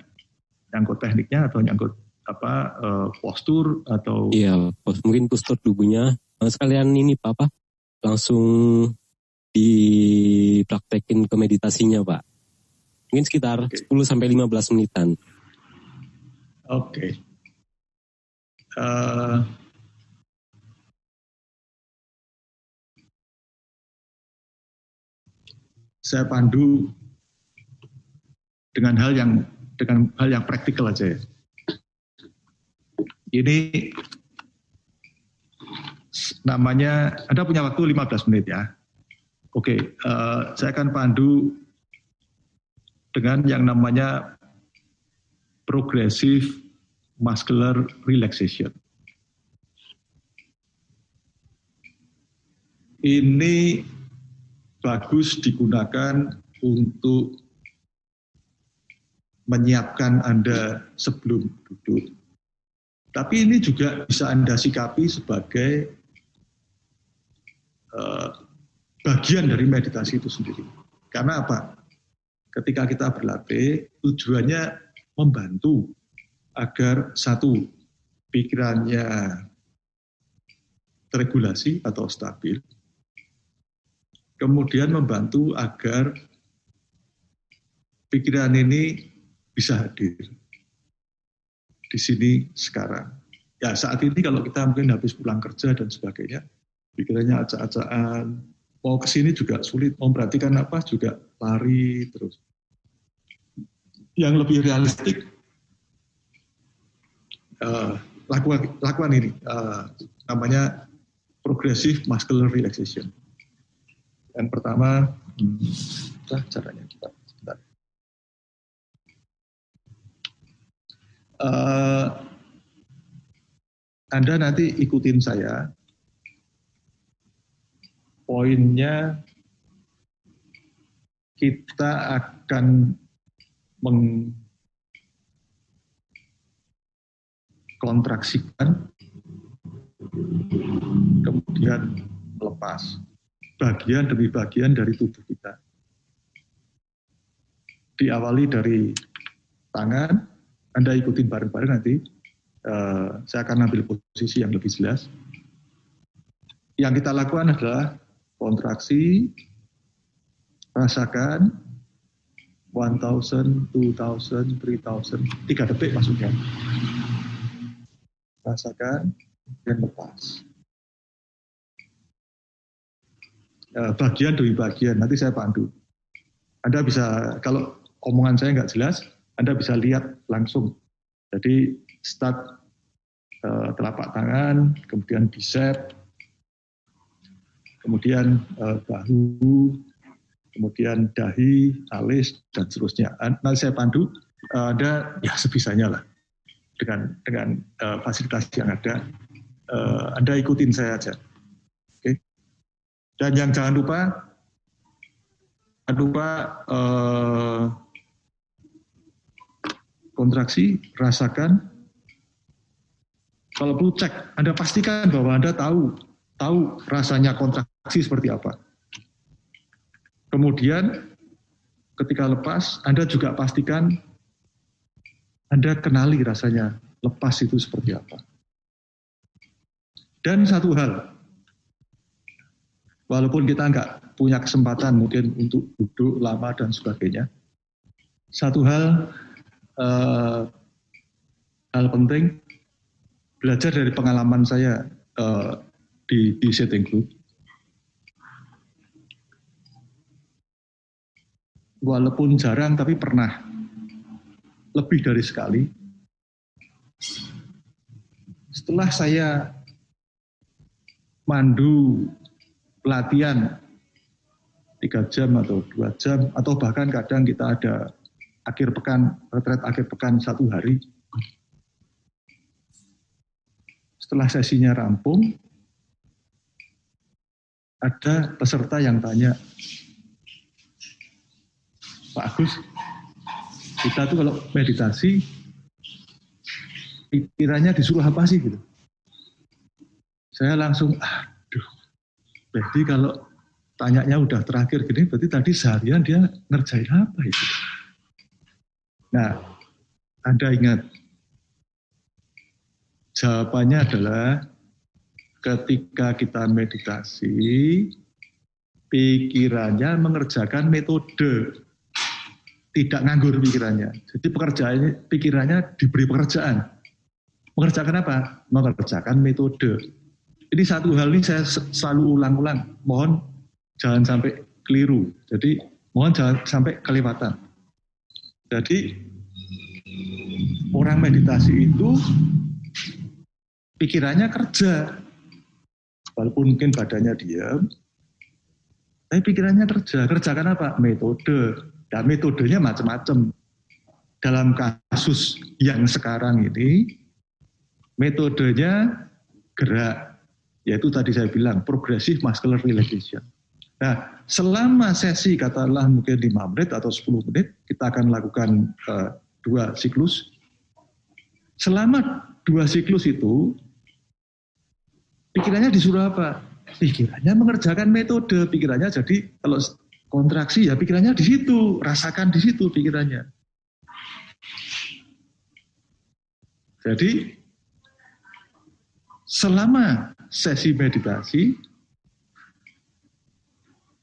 nyangkut tekniknya atau nyangkut apa uh, postur atau iya mungkin postur tubuhnya sekalian ini Pak apa langsung dipraktekin ke meditasinya Pak mungkin sekitar okay. 10 sampai 15 menitan oke okay. uh, saya pandu dengan hal yang dengan hal yang praktikal aja ya. Ini namanya Anda punya waktu 15 menit ya. Oke, uh, saya akan pandu dengan yang namanya progressive muscular relaxation. Ini bagus digunakan untuk menyiapkan Anda sebelum duduk. Tapi ini juga bisa Anda sikapi sebagai uh, bagian dari meditasi itu sendiri. Karena apa? Ketika kita berlatih, tujuannya membantu agar satu, pikirannya terregulasi atau stabil, kemudian membantu agar pikiran ini bisa hadir di sini sekarang. Ya saat ini kalau kita mungkin habis pulang kerja dan sebagainya, pikirannya acak-acakan, mau ke sini juga sulit, mau memperhatikan apa juga lari terus. Yang lebih realistik, uh, lakukan, lakukan ini, uh, namanya progressive muscular relaxation. Yang pertama, hmm, caranya kita Uh, anda nanti ikutin saya. Poinnya kita akan mengkontraksikan kemudian melepas bagian demi bagian dari tubuh kita. Diawali dari tangan, Anda ikutin bareng-bareng nanti. Uh, saya akan ambil posisi yang lebih jelas. Yang kita lakukan adalah kontraksi, rasakan, 1000, 2000, 3000, 3 detik maksudnya. Rasakan dan lepas. Eh, bagian demi bagian. Nanti saya pandu. Anda bisa kalau omongan saya nggak jelas, Anda bisa lihat langsung. Jadi start uh, telapak tangan, kemudian bicep, kemudian uh, bahu, kemudian dahi, alis dan seterusnya. Nanti saya pandu, uh, Anda ya sebisanya lah dengan dengan uh, fasilitas yang ada. Uh, anda ikutin saya aja. Dan yang jangan lupa, jangan lupa eh, kontraksi, rasakan. Kalau perlu cek, Anda pastikan bahwa Anda tahu tahu rasanya kontraksi seperti apa. Kemudian ketika lepas, Anda juga pastikan Anda kenali rasanya lepas itu seperti apa. Dan satu hal, walaupun kita nggak punya kesempatan mungkin untuk duduk lama dan sebagainya. Satu hal uh, hal penting belajar dari pengalaman saya uh, di di setting group. Walaupun jarang tapi pernah lebih dari sekali. Setelah saya mandu pelatihan tiga jam atau dua jam atau bahkan kadang kita ada akhir pekan, retret akhir pekan satu hari. Setelah sesinya rampung, ada peserta yang tanya, Pak Agus, kita tuh kalau meditasi, pikirannya disuruh apa sih gitu? Saya langsung, aduh, jadi kalau tanyanya udah terakhir gini, berarti tadi seharian dia ngerjain apa itu? Nah, Anda ingat, jawabannya adalah ketika kita meditasi, pikirannya mengerjakan metode tidak nganggur pikirannya. Jadi pekerjaannya, pikirannya diberi pekerjaan. Mengerjakan apa? Mengerjakan metode. Ini satu hal ini saya selalu ulang-ulang. Mohon jangan sampai keliru. Jadi mohon jangan sampai kelewatan. Jadi orang meditasi itu pikirannya kerja. Walaupun mungkin badannya diam, tapi pikirannya kerja. Kerjakan apa? Metode dan metodenya macam-macam. Dalam kasus yang sekarang ini, metodenya gerak, yaitu tadi saya bilang progresif muscular relaxation. Nah, selama sesi katakanlah mungkin 5 menit atau 10 menit, kita akan lakukan uh, dua siklus. Selama dua siklus itu, pikirannya disuruh apa? Pikirannya mengerjakan metode, pikirannya jadi kalau kontraksi ya pikirannya di situ, rasakan di situ pikirannya. Jadi selama sesi meditasi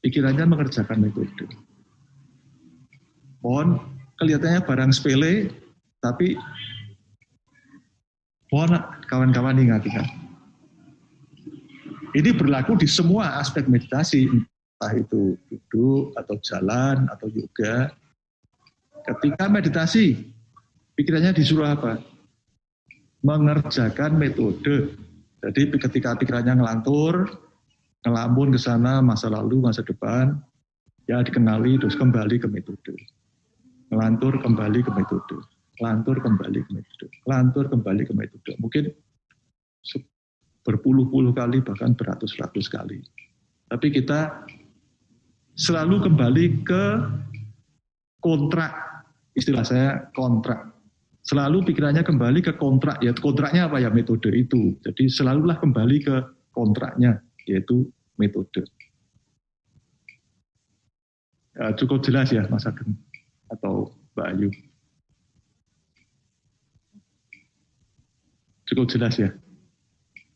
pikirannya mengerjakan metode. Mohon kelihatannya barang sepele, tapi mohon kawan-kawan ingat-ingat. Ini berlaku di semua aspek meditasi, entah itu duduk atau jalan atau yoga. Ketika meditasi, pikirannya disuruh apa? Mengerjakan metode. Jadi ketika pikirannya ngelantur, ngelamun ke sana masa lalu, masa depan, ya dikenali terus kembali ke metode. Ngelantur kembali ke metode. Ngelantur kembali ke metode. Ngelantur kembali ke metode. Mungkin berpuluh-puluh kali bahkan beratus-ratus kali. Tapi kita selalu kembali ke kontrak. Istilah saya kontrak. Selalu pikirannya kembali ke kontrak. Ya kontraknya apa ya metode itu. Jadi selalulah kembali ke kontraknya yaitu metode. Ya, cukup jelas ya Mas Ageng atau Mbak Ayu. Cukup jelas ya.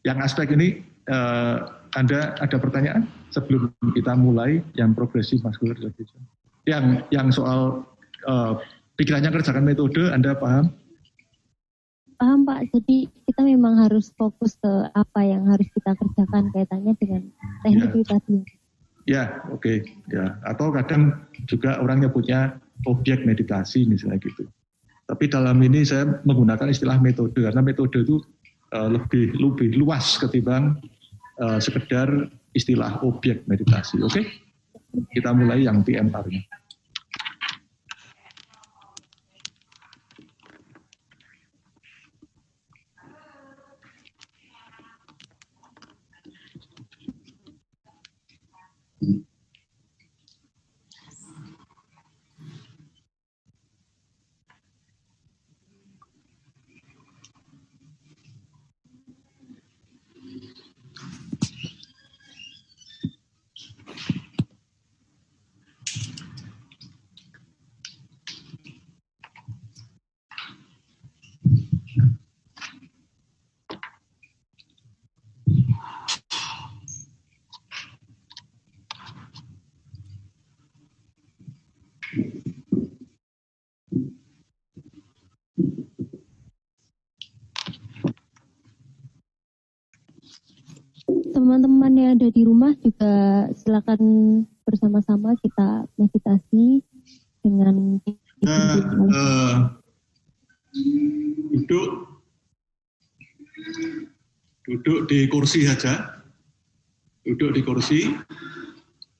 Yang aspek ini eh, anda ada pertanyaan sebelum kita mulai yang progresif muscular relaxation? Yang yang soal uh, pikirannya kerjakan metode, Anda paham? Paham Pak, jadi kita memang harus fokus ke apa yang harus kita kerjakan kaitannya dengan teknik ya. tadi. Ya, oke, okay. ya. Atau kadang juga orangnya punya objek meditasi misalnya gitu. Tapi dalam ini saya menggunakan istilah metode karena metode itu uh, lebih lebih luas ketimbang uh, sekedar istilah objek meditasi. Oke, okay? kita mulai yang PMR-nya. Teman-teman yang ada di rumah juga silakan bersama-sama kita meditasi dengan uh, uh, duduk. Duduk di kursi saja duduk di kursi.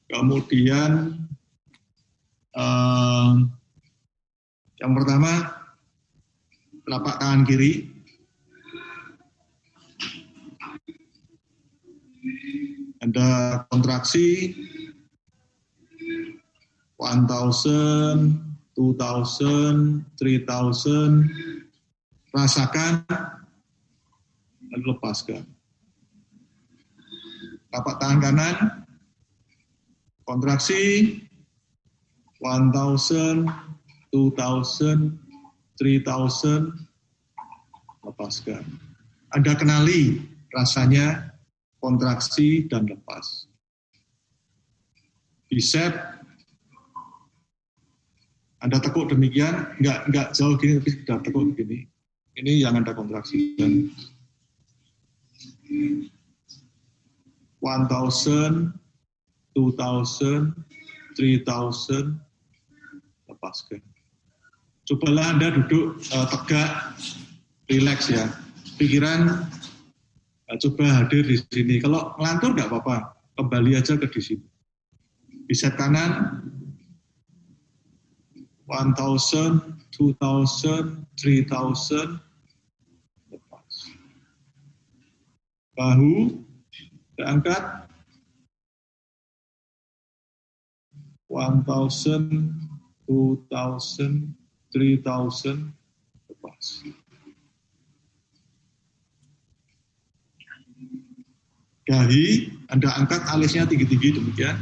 Kemudian uh, Yang pertama, telapak tangan kiri. Ada kontraksi 1000, 2000, 3000. Rasakan dan lepaskan. Telapak tangan kanan, kontraksi 1000, 2000, 3000, lepaskan. Anda kenali rasanya kontraksi dan lepas. Bicep, Anda tekuk demikian, enggak, enggak jauh gini, tapi sudah tekuk begini. Ini yang Anda kontraksi. Dan 1000, 2000, 3000, lepaskan. Cobalah Anda duduk uh, tegak, rileks ya. Pikiran coba hadir di sini. Kalau ngelantur nggak apa-apa, kembali aja ke di sini. Bisa kanan, 1000, 2000, 3000, lepas. Bahu, diangkat, 1000, 2000, 3000 lepas. Dahi, Anda angkat alisnya tinggi-tinggi demikian.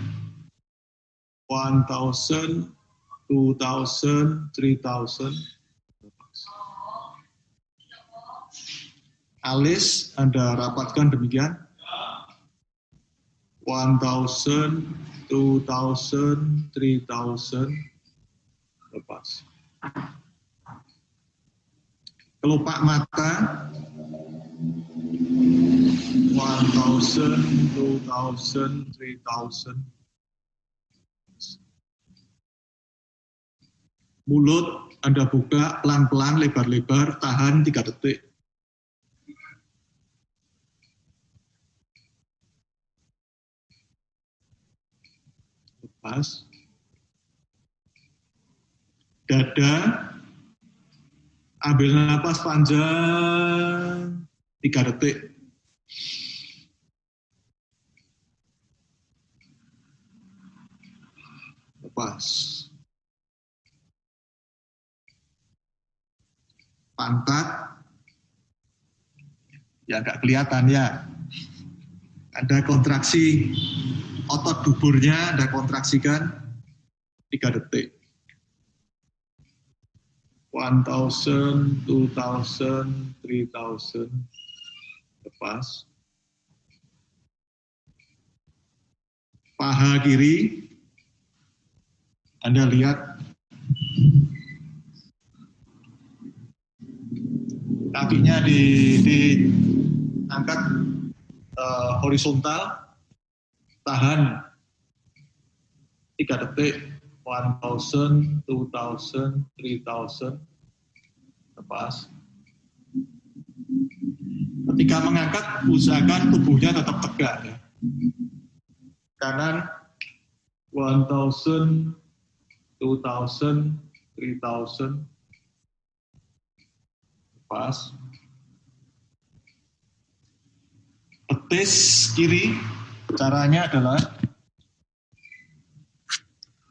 1000, 2000, 3000 lepas. Alis Anda rapatkan demikian. 1000, 2000, 3000 lepas. Kelopak mata 1000, 2000, 3000. Mulut Anda buka pelan-pelan, lebar-lebar, tahan 3 detik. Lepas dada, ambil nafas panjang, tiga detik. Lepas. Pantat, ya nggak kelihatan ya. Ada kontraksi otot duburnya, ada kontraksikan tiga detik. 1000, 2000, 3000 lepas. Paha kiri, Anda lihat kakinya di, di angkat uh, horizontal, tahan 3 detik, 1000, 2000, 3000, lepas. Ketika mengangkat, usahakan tubuhnya tetap tegak. Ya. Kanan, 1000, 2000, 3000, lepas. Betis kiri, caranya adalah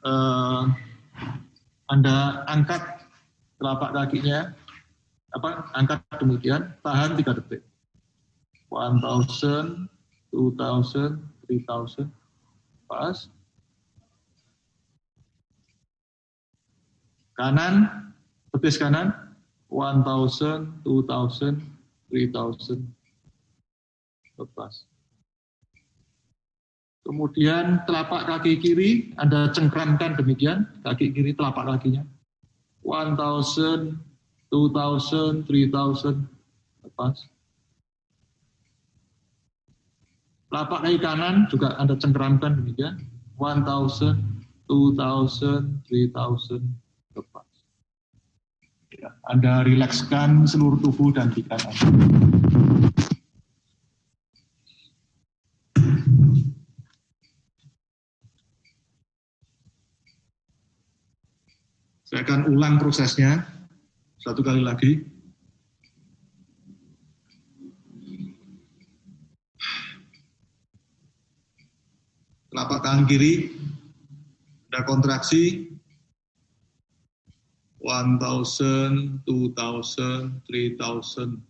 uh, Anda angkat telapak kakinya, apa angkat demikian, tahan tiga detik. 1000, 2000, 3000, pas. Kanan, betis kanan, 1000, 2000, 3000, lepas. Kemudian telapak kaki kiri Anda cengkramkan demikian, kaki kiri telapak kakinya. 1000, 2000, 3000, lepas. Telapak kaki kanan juga Anda cengkramkan demikian. 1000, 2000, 3000, lepas. Ya, anda rilekskan seluruh tubuh dan pikiran Anda. Saya akan ulang prosesnya satu kali lagi. Telapak tangan kiri ada kontraksi 1000, 2000, 3000.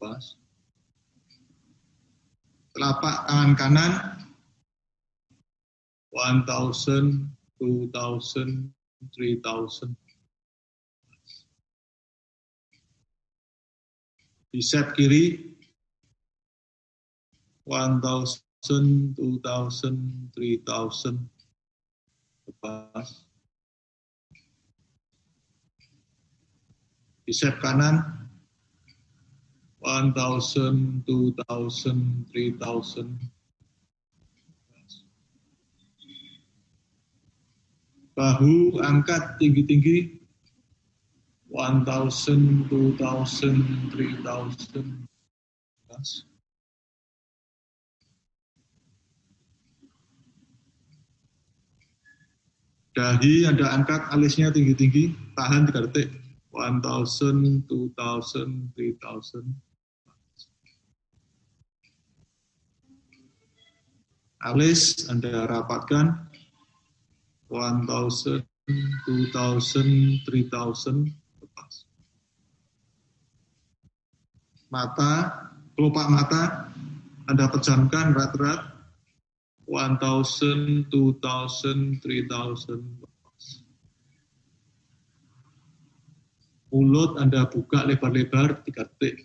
Pas. Telapak tangan kanan 1000, 2000, 3000. Bicep kiri 1000, 2000, 3000. Lepas. Bicep kanan 1000, 2000, 3000. Bahu angkat tinggi-tinggi 1000, 2000, 3000. Dahi Anda angkat alisnya tinggi-tinggi, tahan 3 detik. 1000, 2000, 3000. Alis Anda rapatkan. 1000, 2000, 3000. Lepas. Mata, kelopak mata Anda pejamkan rat-rat. 1000, 2000, 3000. Mulut Anda buka lebar-lebar 3 detik.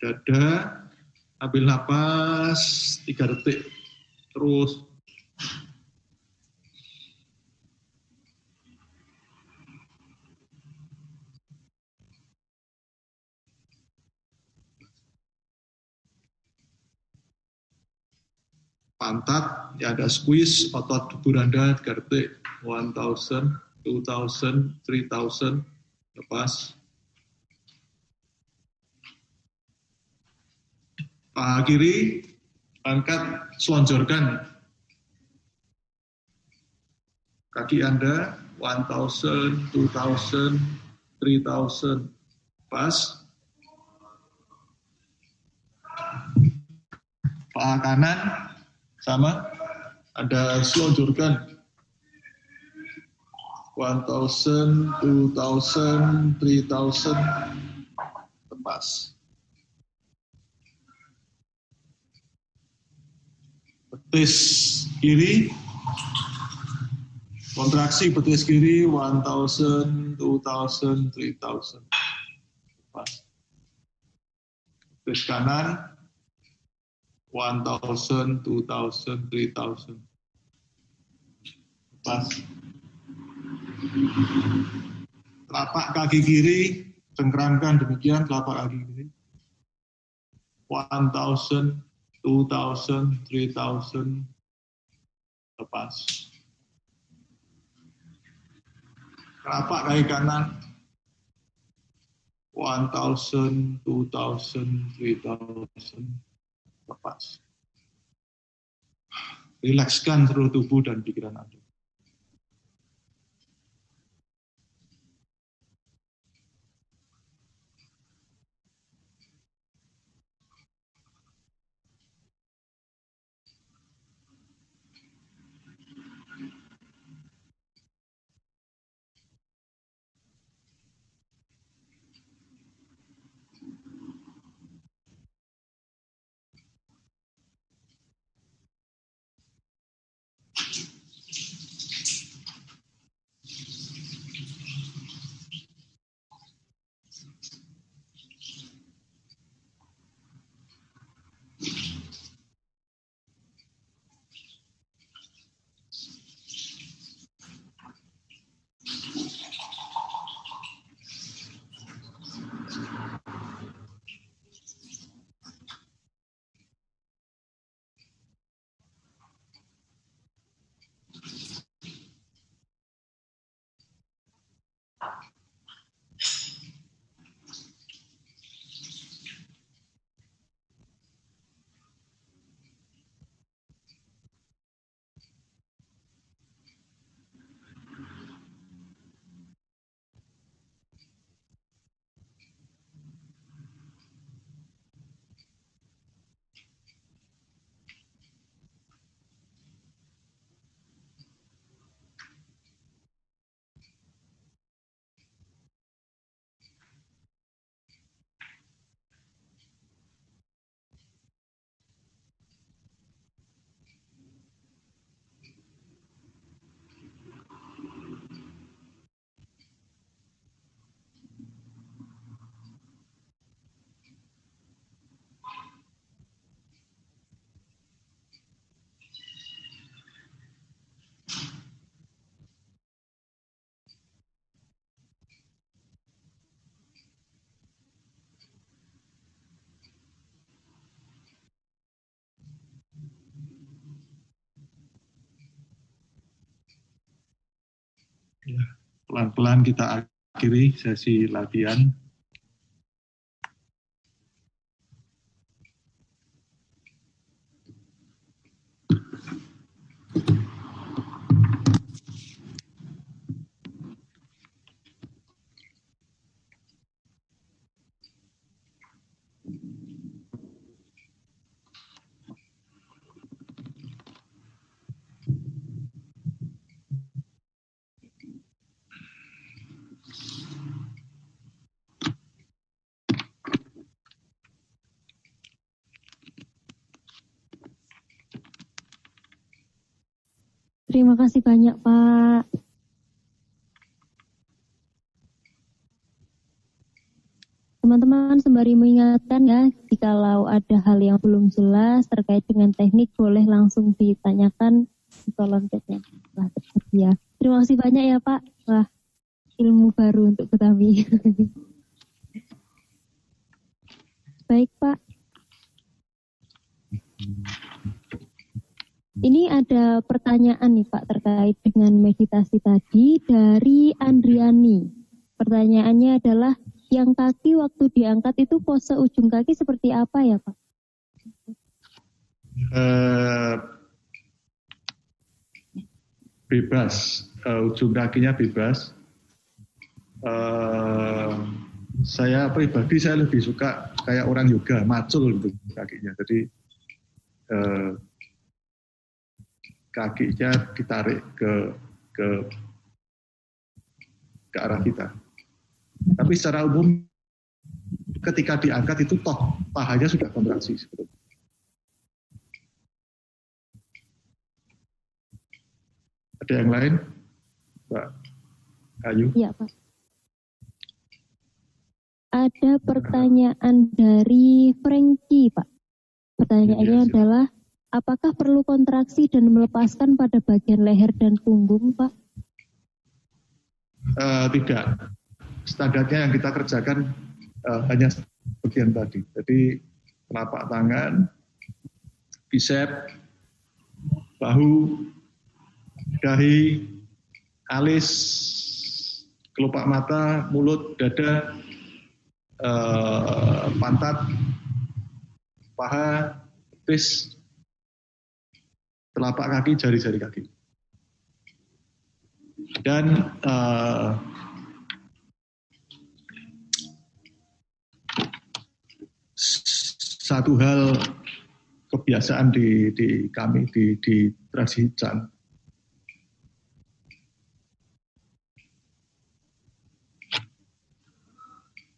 Dada, ambil napas 3 detik. Terus pantat, ya ada squeeze otot dubur Anda 3 detik, 1000, 2000, 3000, lepas. Paha kiri, angkat, selonjorkan. Kaki Anda, 1000, 2000, 3000, pas. Paha kanan, sama ada selonjorkan 1000, 2000, 3000 lepas. Betis kiri kontraksi betis kiri 1000, 2000, 3000 lepas. Betis kanan 1000, 2000, 3000. Pas. Telapak kaki kiri, cengkerangkan demikian telapak kaki kiri. 1000, 2000, 3000. Lepas. Telapak kaki kanan, 1000, 2000, 3000 lepas. Rilekskan seluruh tubuh dan pikiran Anda. Pelan-pelan kita akhiri sesi latihan. Terima kasih banyak Pak. Sembari mengingatkan ya, jikalau ada hal yang belum jelas terkait dengan teknik boleh langsung ditanyakan di kolom chatnya telah tersedia. Terima kasih banyak ya Pak. Wah, ilmu baru untuk kami. Baik Pak. Ini ada pertanyaan nih Pak terkait dengan meditasi tadi dari Andriani. Pertanyaannya adalah yang kaki waktu diangkat itu pose ujung kaki seperti apa ya Pak? Uh, bebas, uh, ujung kakinya bebas. Uh, saya pribadi saya lebih suka kayak orang yoga, macul gitu kakinya. Jadi uh, kakinya ditarik ke ke ke arah kita. Tapi secara umum ketika diangkat itu toh pahanya sudah kontraksi sebetulnya. Ada yang lain? Pak Ayu? Iya, Pak. Ada pertanyaan dari Frankie, Pak. Pertanyaannya ya, adalah apakah perlu kontraksi dan melepaskan pada bagian leher dan punggung, Pak? Uh, tidak. Standarnya yang kita kerjakan uh, hanya bagian tadi. Jadi telapak tangan, bicep, bahu, dahi, alis, kelopak mata, mulut, dada, uh, pantat, paha, betis, telapak kaki, jari-jari kaki. Dan uh, satu hal kebiasaan di, di kami di, di tradisi.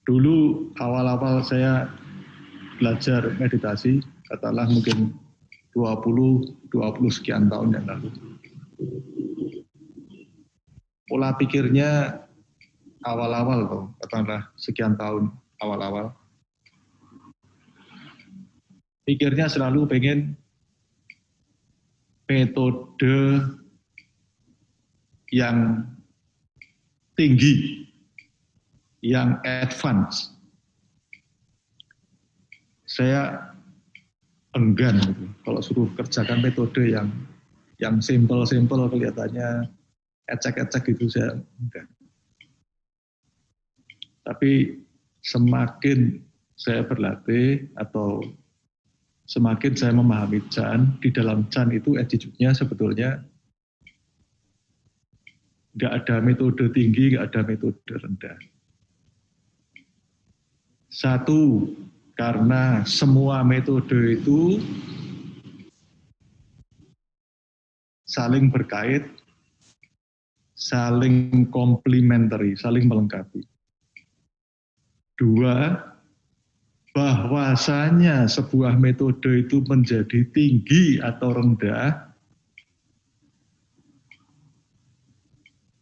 Dulu awal-awal saya belajar meditasi, katakanlah mungkin 20 20 sekian tahun yang lalu. Pola pikirnya awal-awal tuh, katakanlah sekian tahun awal-awal. Pikirnya selalu pengen metode yang tinggi, yang advance. Saya enggan gitu. Kalau suruh kerjakan metode yang yang simple-simple kelihatannya ecek-ecek gitu saya enggak. Tapi semakin saya berlatih atau semakin saya memahami Chan, di dalam Chan itu attitude-nya sebetulnya nggak ada metode tinggi, nggak ada metode rendah. Satu, karena semua metode itu saling berkait, saling komplementari, saling melengkapi. Dua, bahwasanya sebuah metode itu menjadi tinggi atau rendah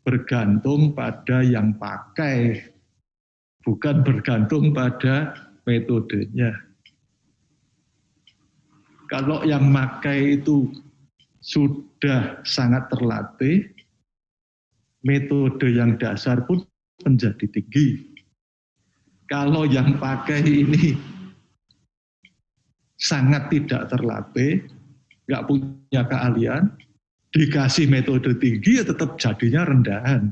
bergantung pada yang pakai, bukan bergantung pada metodenya. Kalau yang makai itu sudah sangat terlatih, metode yang dasar pun menjadi tinggi. Kalau yang pakai ini sangat tidak terlatih, nggak punya keahlian, dikasih metode tinggi ya tetap jadinya rendahan.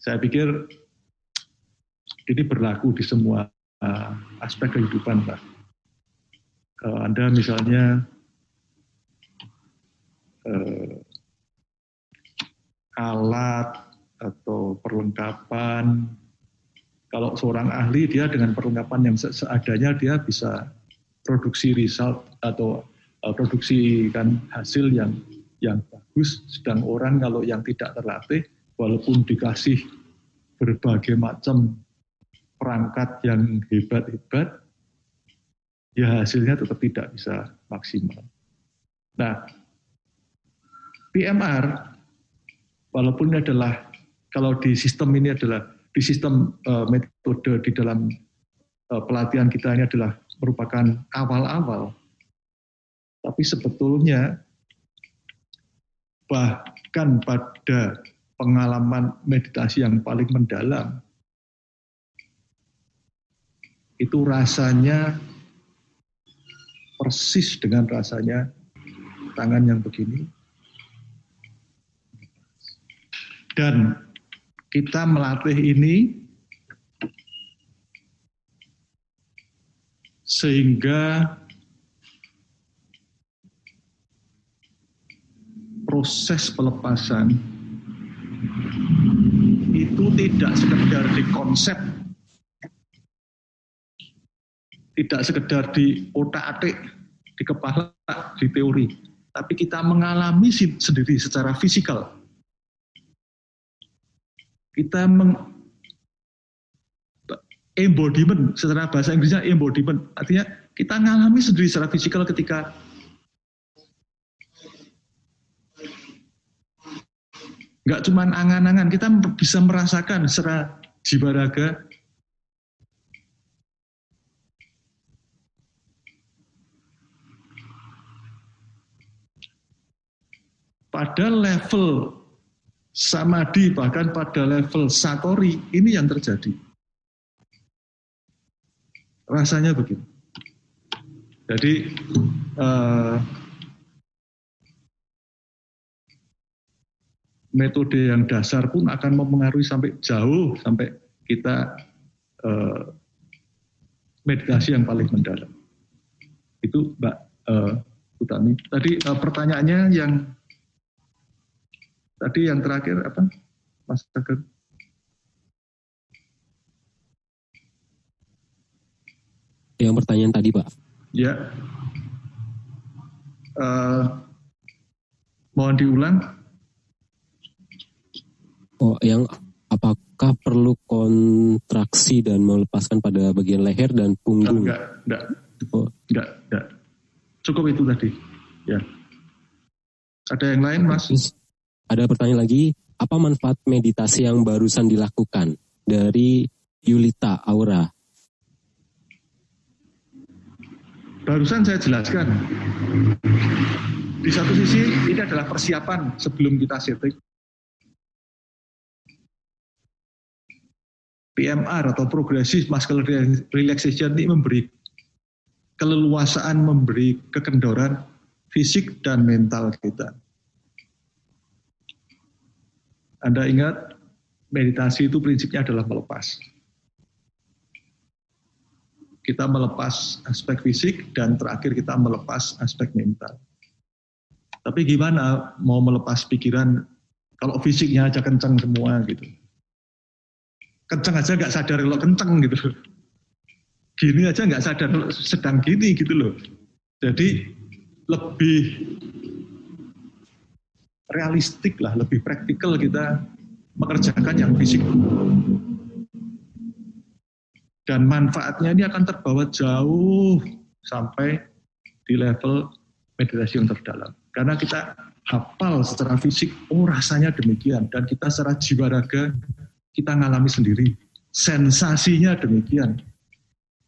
Saya pikir ini berlaku di semua uh, aspek kehidupan, Pak. Kalau Anda misalnya uh, alat atau perlengkapan, kalau seorang ahli dia dengan perlengkapan yang seadanya dia bisa produksi result atau uh, produksi kan hasil yang yang bagus. Sedang orang kalau yang tidak terlatih, walaupun dikasih berbagai macam perangkat yang hebat-hebat, ya hasilnya tetap tidak bisa maksimal. Nah, PMR, walaupun ini adalah, kalau di sistem ini adalah, di sistem uh, metode di dalam uh, pelatihan kita ini adalah merupakan awal-awal, tapi sebetulnya bahkan pada pengalaman meditasi yang paling mendalam, itu rasanya persis dengan rasanya tangan yang begini. Dan kita melatih ini sehingga proses pelepasan itu tidak sekedar di konsep tidak sekedar di otak-atik, di kepala, di teori, tapi kita mengalami sendiri secara fisikal. Kita meng embodiment secara bahasa Inggrisnya embodiment. Artinya kita mengalami sendiri secara fisikal ketika nggak cuma angan-angan kita bisa merasakan secara jiwa raga. Pada level samadhi bahkan pada level satori ini yang terjadi. Rasanya begitu. Jadi uh, metode yang dasar pun akan mempengaruhi sampai jauh sampai kita uh, meditasi yang paling mendalam. Itu Mbak uh. Tadi pertanyaannya yang Tadi yang terakhir apa, Mas Tegar? Yang pertanyaan tadi, Pak. Ya. Uh, mohon diulang. Oh, yang apakah perlu kontraksi dan melepaskan pada bagian leher dan punggung? Enggak, enggak. Oh. Enggak, enggak. Cukup itu tadi. Ya. Ada yang lain, Mas? Ada pertanyaan lagi, apa manfaat meditasi yang barusan dilakukan dari Yulita Aura? Barusan saya jelaskan. Di satu sisi ini adalah persiapan sebelum kita setting. PMR atau progressive muscular relaxation ini memberi keleluasaan, memberi kekendoran fisik dan mental kita. Anda ingat, meditasi itu prinsipnya adalah melepas. Kita melepas aspek fisik dan terakhir kita melepas aspek mental. Tapi gimana mau melepas pikiran kalau fisiknya aja kenceng semua gitu. Kenceng aja nggak sadar kalau kenceng gitu. Gini aja nggak sadar sedang gini gitu loh. Jadi lebih realistik lah, lebih praktikal kita mengerjakan yang fisik. Dan manfaatnya ini akan terbawa jauh sampai di level meditasi yang terdalam. Karena kita hafal secara fisik, oh rasanya demikian. Dan kita secara jiwa raga, kita ngalami sendiri. Sensasinya demikian.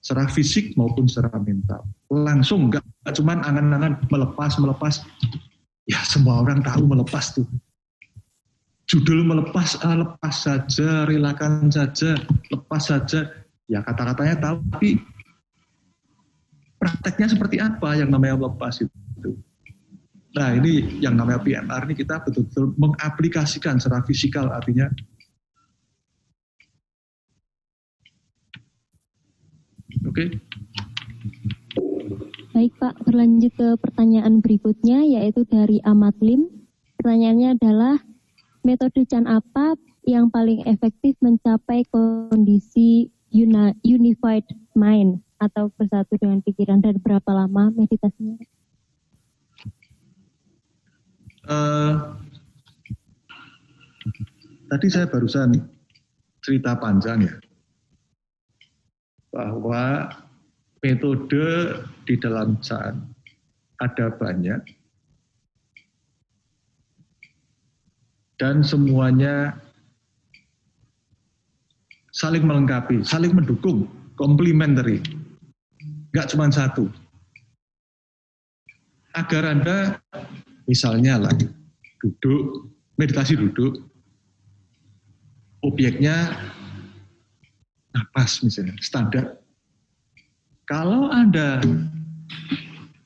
Secara fisik maupun secara mental. Langsung, nggak cuma angan-angan melepas, melepas ya semua orang tahu melepas tuh. Judul melepas, ah, lepas saja, relakan saja, lepas saja. Ya kata-katanya tahu, tapi prakteknya seperti apa yang namanya melepas itu. Nah ini yang namanya PMR ini kita betul-betul mengaplikasikan secara fisikal artinya Oke. Okay? Baik Pak, berlanjut ke pertanyaan berikutnya yaitu dari Amat Lim. Pertanyaannya adalah metode Chan apa yang paling efektif mencapai kondisi unified mind atau bersatu dengan pikiran dan berapa lama meditasinya? Uh, tadi saya barusan cerita panjang ya bahwa metode di dalam Chan ada banyak dan semuanya saling melengkapi, saling mendukung, complementary. Enggak cuma satu. Agar Anda misalnya lah duduk, meditasi duduk, obyeknya napas misalnya, standar. Kalau Anda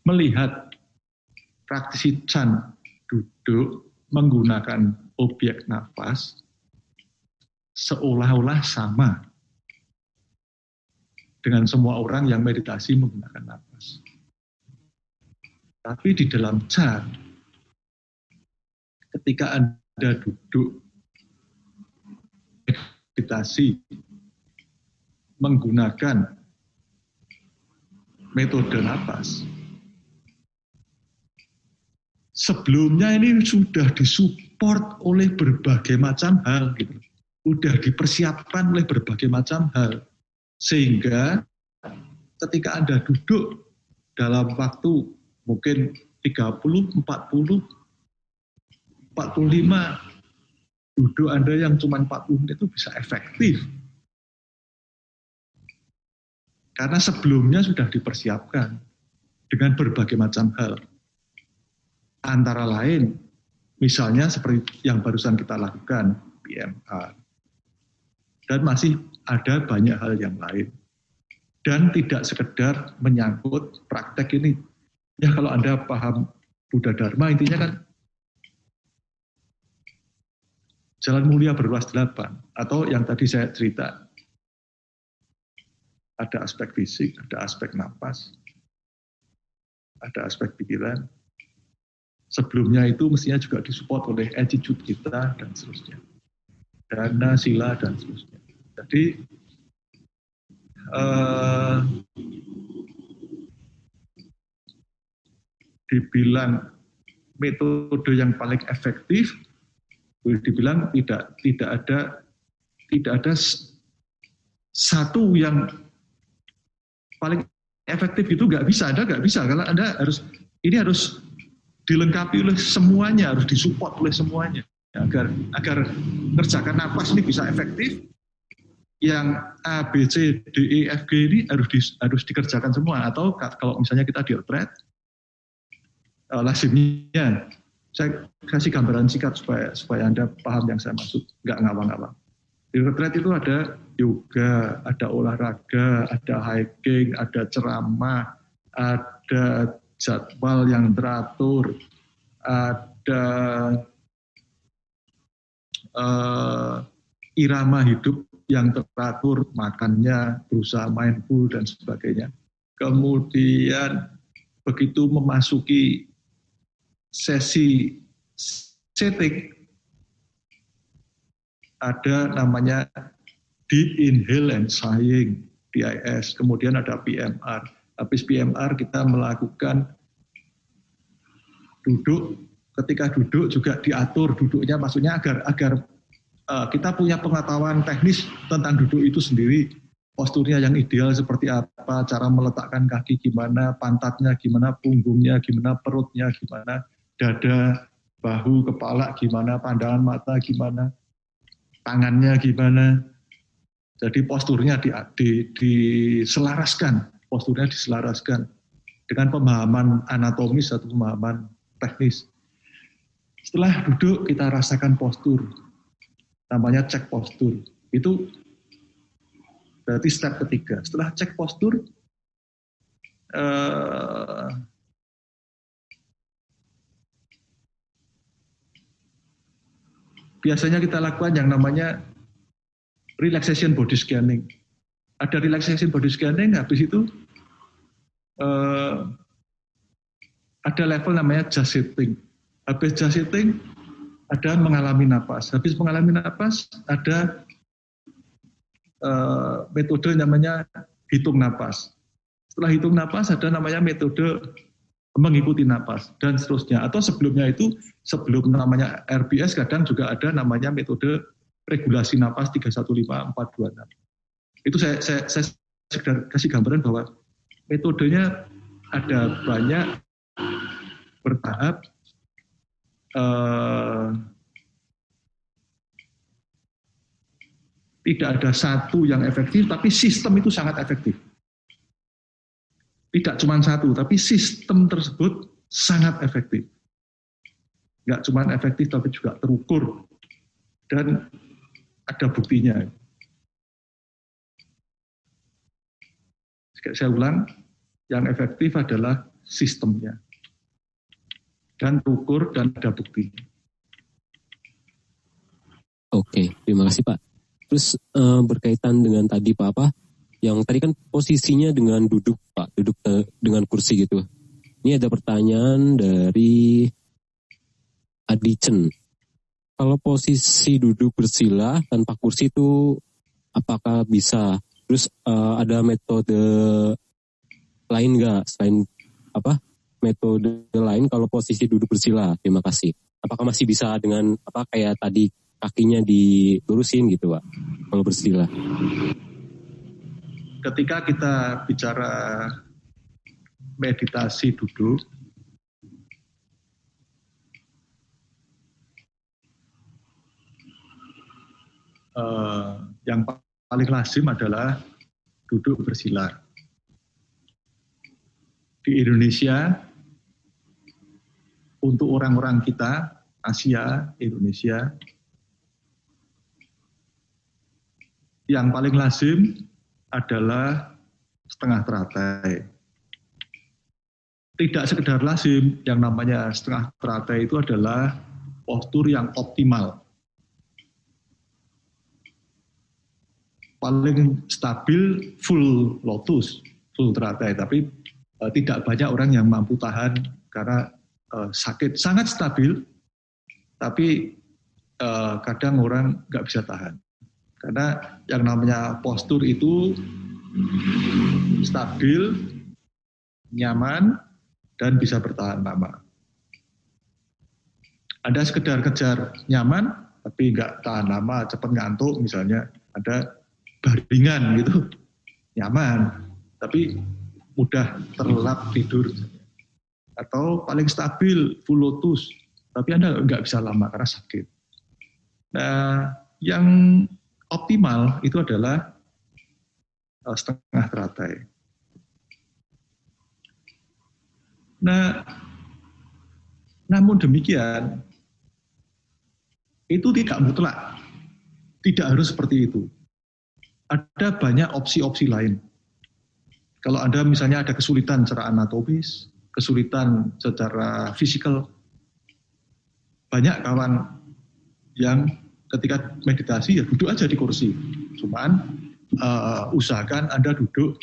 melihat praktisi Chan duduk menggunakan obyek nafas, seolah-olah sama dengan semua orang yang meditasi menggunakan nafas. Tapi di dalam Chan, ketika Anda duduk meditasi menggunakan metode nafas. Sebelumnya ini sudah disupport oleh berbagai macam hal, gitu. Sudah dipersiapkan oleh berbagai macam hal. Sehingga ketika Anda duduk dalam waktu mungkin 30, 40, 45, duduk Anda yang cuma 40 menit itu bisa efektif karena sebelumnya sudah dipersiapkan dengan berbagai macam hal. Antara lain, misalnya seperti yang barusan kita lakukan, PMR. Dan masih ada banyak hal yang lain. Dan tidak sekedar menyangkut praktek ini. Ya kalau Anda paham Buddha Dharma, intinya kan jalan mulia berluas delapan. Atau yang tadi saya cerita, ada aspek fisik, ada aspek napas, ada aspek pikiran. Sebelumnya itu mestinya juga disupport oleh attitude kita dan seterusnya. Dana, sila, dan seterusnya. Jadi, uh, dibilang metode yang paling efektif, boleh dibilang tidak tidak ada tidak ada satu yang paling efektif itu nggak bisa, Anda nggak bisa karena Anda harus ini harus dilengkapi oleh semuanya, harus disupport oleh semuanya agar agar kerjakan napas ini bisa efektif. Yang A, B, C, D, E, F, G ini harus di, harus dikerjakan semua atau kalau misalnya kita di retret, uh, lazimnya saya kasih gambaran singkat supaya supaya anda paham yang saya maksud, nggak ngawang-ngawang. Di retret itu ada yoga, ada olahraga, ada hiking, ada ceramah, ada jadwal yang teratur, ada uh, irama hidup yang teratur, makannya, berusaha mindful dan sebagainya. Kemudian begitu memasuki sesi setik, ada namanya deep inhale and sighing, DIS. Kemudian ada PMR. Habis PMR kita melakukan duduk. Ketika duduk juga diatur duduknya, maksudnya agar agar uh, kita punya pengetahuan teknis tentang duduk itu sendiri. Posturnya yang ideal seperti apa, cara meletakkan kaki gimana, pantatnya gimana, punggungnya gimana, perutnya gimana, dada, bahu, kepala gimana, pandangan mata gimana, tangannya gimana, jadi posturnya di, di, diselaraskan, posturnya diselaraskan dengan pemahaman anatomis atau pemahaman teknis. Setelah duduk kita rasakan postur, namanya cek postur. Itu berarti step ketiga. Setelah cek postur, eh, biasanya kita lakukan yang namanya relaxation body scanning. ada relaxation body scanning, habis itu uh, ada level namanya just sitting. Habis just sitting, ada mengalami napas. Habis mengalami napas, ada uh, metode namanya hitung napas. Setelah hitung napas, ada namanya metode mengikuti napas dan seterusnya. Atau sebelumnya itu sebelum namanya RBS kadang juga ada namanya metode regulasi napas 315426. Itu saya, saya, saya sekedar kasih gambaran bahwa metodenya ada banyak bertahap eh, tidak ada satu yang efektif tapi sistem itu sangat efektif tidak cuma satu, tapi sistem tersebut sangat efektif. Nggak cuma efektif, tapi juga terukur. Dan ada buktinya. Saya ulang, yang efektif adalah sistemnya. Dan terukur dan ada buktinya. Oke, terima kasih Pak. Terus uh, berkaitan dengan tadi Pak apa yang tadi kan posisinya dengan duduk Pak, duduk dengan kursi gitu. Ini ada pertanyaan dari Adicen. Kalau posisi duduk bersila tanpa kursi itu apakah bisa? Terus uh, ada metode lain nggak selain apa metode lain kalau posisi duduk bersila? Terima kasih. Apakah masih bisa dengan apa kayak tadi kakinya dilurusin gitu pak kalau bersila? ketika kita bicara meditasi duduk, eh, yang paling lazim adalah duduk bersila. Di Indonesia, untuk orang-orang kita, Asia, Indonesia, yang paling lazim adalah setengah teratai. Tidak sekedar lazim, yang namanya setengah teratai itu adalah postur yang optimal. Paling stabil full lotus, full teratai, tapi uh, tidak banyak orang yang mampu tahan karena uh, sakit. Sangat stabil, tapi uh, kadang orang nggak bisa tahan. Karena yang namanya postur itu stabil, nyaman, dan bisa bertahan lama. Ada sekedar kejar nyaman, tapi nggak tahan lama, cepat ngantuk misalnya. Ada baringan gitu, nyaman, tapi mudah terlelap tidur. Atau paling stabil, full lotus, tapi Anda nggak bisa lama karena sakit. Nah, yang optimal itu adalah uh, setengah teratai. Nah, namun demikian, itu tidak mutlak. Tidak harus seperti itu. Ada banyak opsi-opsi lain. Kalau Anda misalnya ada kesulitan secara anatomis, kesulitan secara fisikal, banyak kawan yang ketika meditasi ya duduk aja di kursi. Cuman uh, usahakan Anda duduk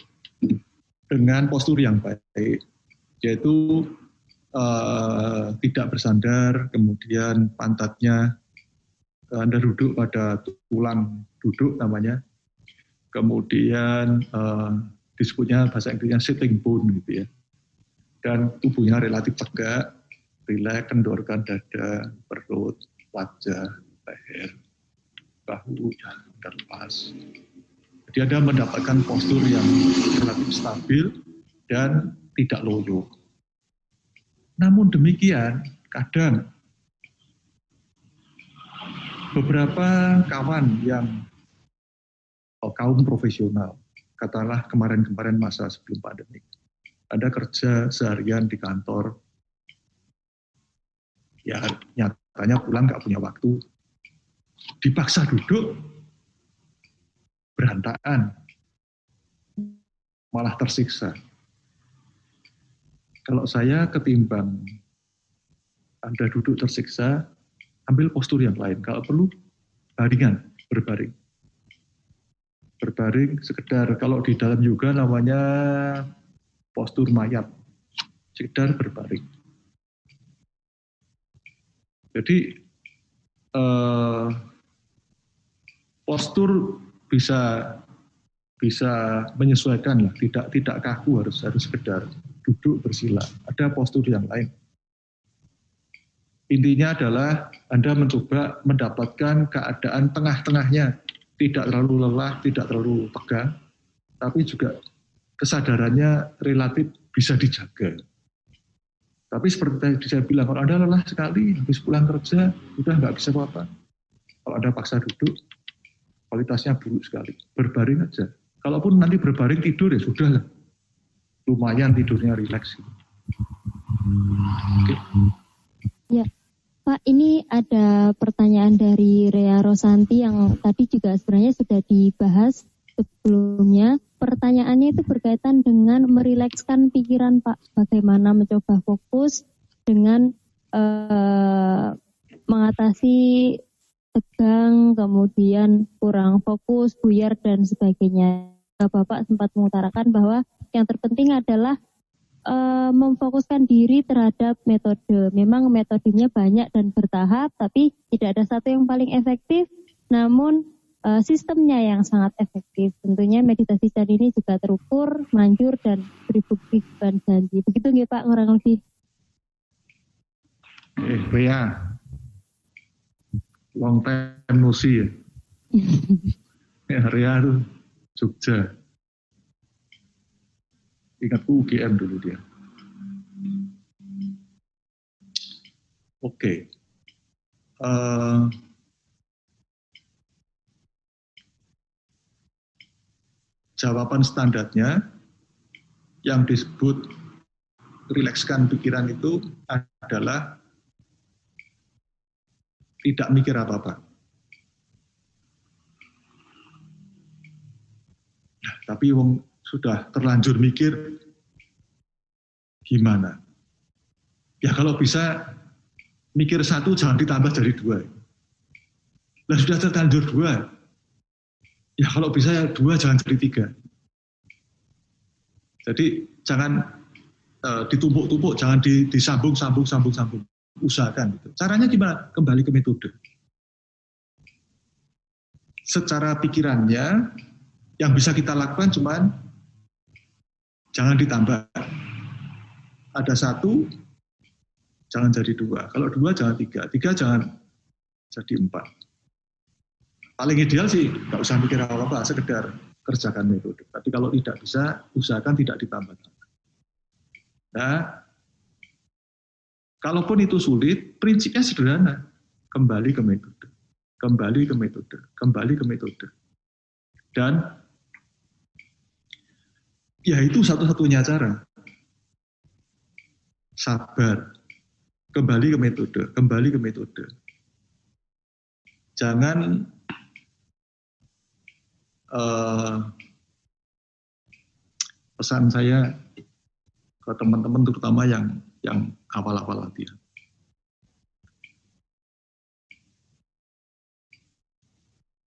dengan postur yang baik, yaitu uh, tidak bersandar, kemudian pantatnya Anda duduk pada tulang duduk namanya, kemudian uh, disebutnya bahasa Inggrisnya sitting bone gitu ya, dan tubuhnya relatif tegak, rileks, kendorkan dada, perut, wajah, leher, bahu dan terlepas. Jadi Anda mendapatkan postur yang relatif stabil dan tidak loyo. Namun demikian, kadang beberapa kawan yang kaum profesional, katakanlah kemarin-kemarin masa sebelum pandemi, Anda kerja seharian di kantor, ya nyatanya pulang nggak punya waktu, dipaksa duduk, berantakan, malah tersiksa. Kalau saya ketimbang Anda duduk tersiksa, ambil postur yang lain. Kalau perlu, baringan, berbaring. Berbaring sekedar. Kalau di dalam juga namanya postur mayat. Sekedar berbaring. Jadi eh, postur bisa bisa menyesuaikan lah. Tidak tidak kaku harus harus sekedar duduk bersila. Ada postur yang lain. Intinya adalah anda mencoba mendapatkan keadaan tengah-tengahnya tidak terlalu lelah, tidak terlalu tegang, tapi juga kesadarannya relatif bisa dijaga. Tapi seperti tadi saya bilang, kalau Anda lelah sekali, habis pulang kerja, sudah nggak bisa apa-apa. Kalau Anda paksa duduk, kualitasnya buruk sekali. Berbaring aja. Kalaupun nanti berbaring tidur ya sudah lah. Lumayan tidurnya rileks. Oke. Ya, Pak, ini ada pertanyaan dari Rea Rosanti yang tadi juga sebenarnya sudah dibahas sebelumnya. Pertanyaannya itu berkaitan dengan merilekskan pikiran Pak, bagaimana mencoba fokus dengan uh, mengatasi tegang, kemudian kurang fokus, buyar dan sebagainya. Bapak sempat mengutarakan bahwa yang terpenting adalah uh, memfokuskan diri terhadap metode. Memang metodenya banyak dan bertahap, tapi tidak ada satu yang paling efektif. Namun uh, sistemnya yang sangat efektif. Tentunya meditasi dan ini juga terukur, manjur dan beri bukan janji. Begitu nggak Pak, kurang lebih? Eh, Bea. Long time no see ya. ya, Ria Jogja ingatku UGM dulu dia. Oke. Okay. Uh, eh, jawaban standarnya yang disebut rilekskan pikiran itu adalah tidak mikir apa-apa. Nah, tapi sudah terlanjur mikir gimana. Ya kalau bisa mikir satu jangan ditambah jadi dua. Nah sudah terlanjur dua. Ya kalau bisa ya dua jangan jadi tiga. Jadi jangan uh, ditumpuk-tumpuk, jangan disambung, sambung, sambung, sambung. Usahakan. Gitu. Caranya gimana? Kembali ke metode. Secara pikirannya, yang bisa kita lakukan cuman jangan ditambah. Ada satu, jangan jadi dua. Kalau dua, jangan tiga. Tiga, jangan jadi empat. Paling ideal sih, nggak usah mikir apa-apa, sekedar kerjakan metode. Tapi kalau tidak bisa, usahakan tidak ditambah. Nah, kalaupun itu sulit, prinsipnya sederhana. Kembali ke metode. Kembali ke metode. Kembali ke metode. Dan Ya itu satu-satunya cara. Sabar. Kembali ke metode, kembali ke metode. Jangan uh, pesan saya ke teman-teman terutama yang yang awal-awal latihan.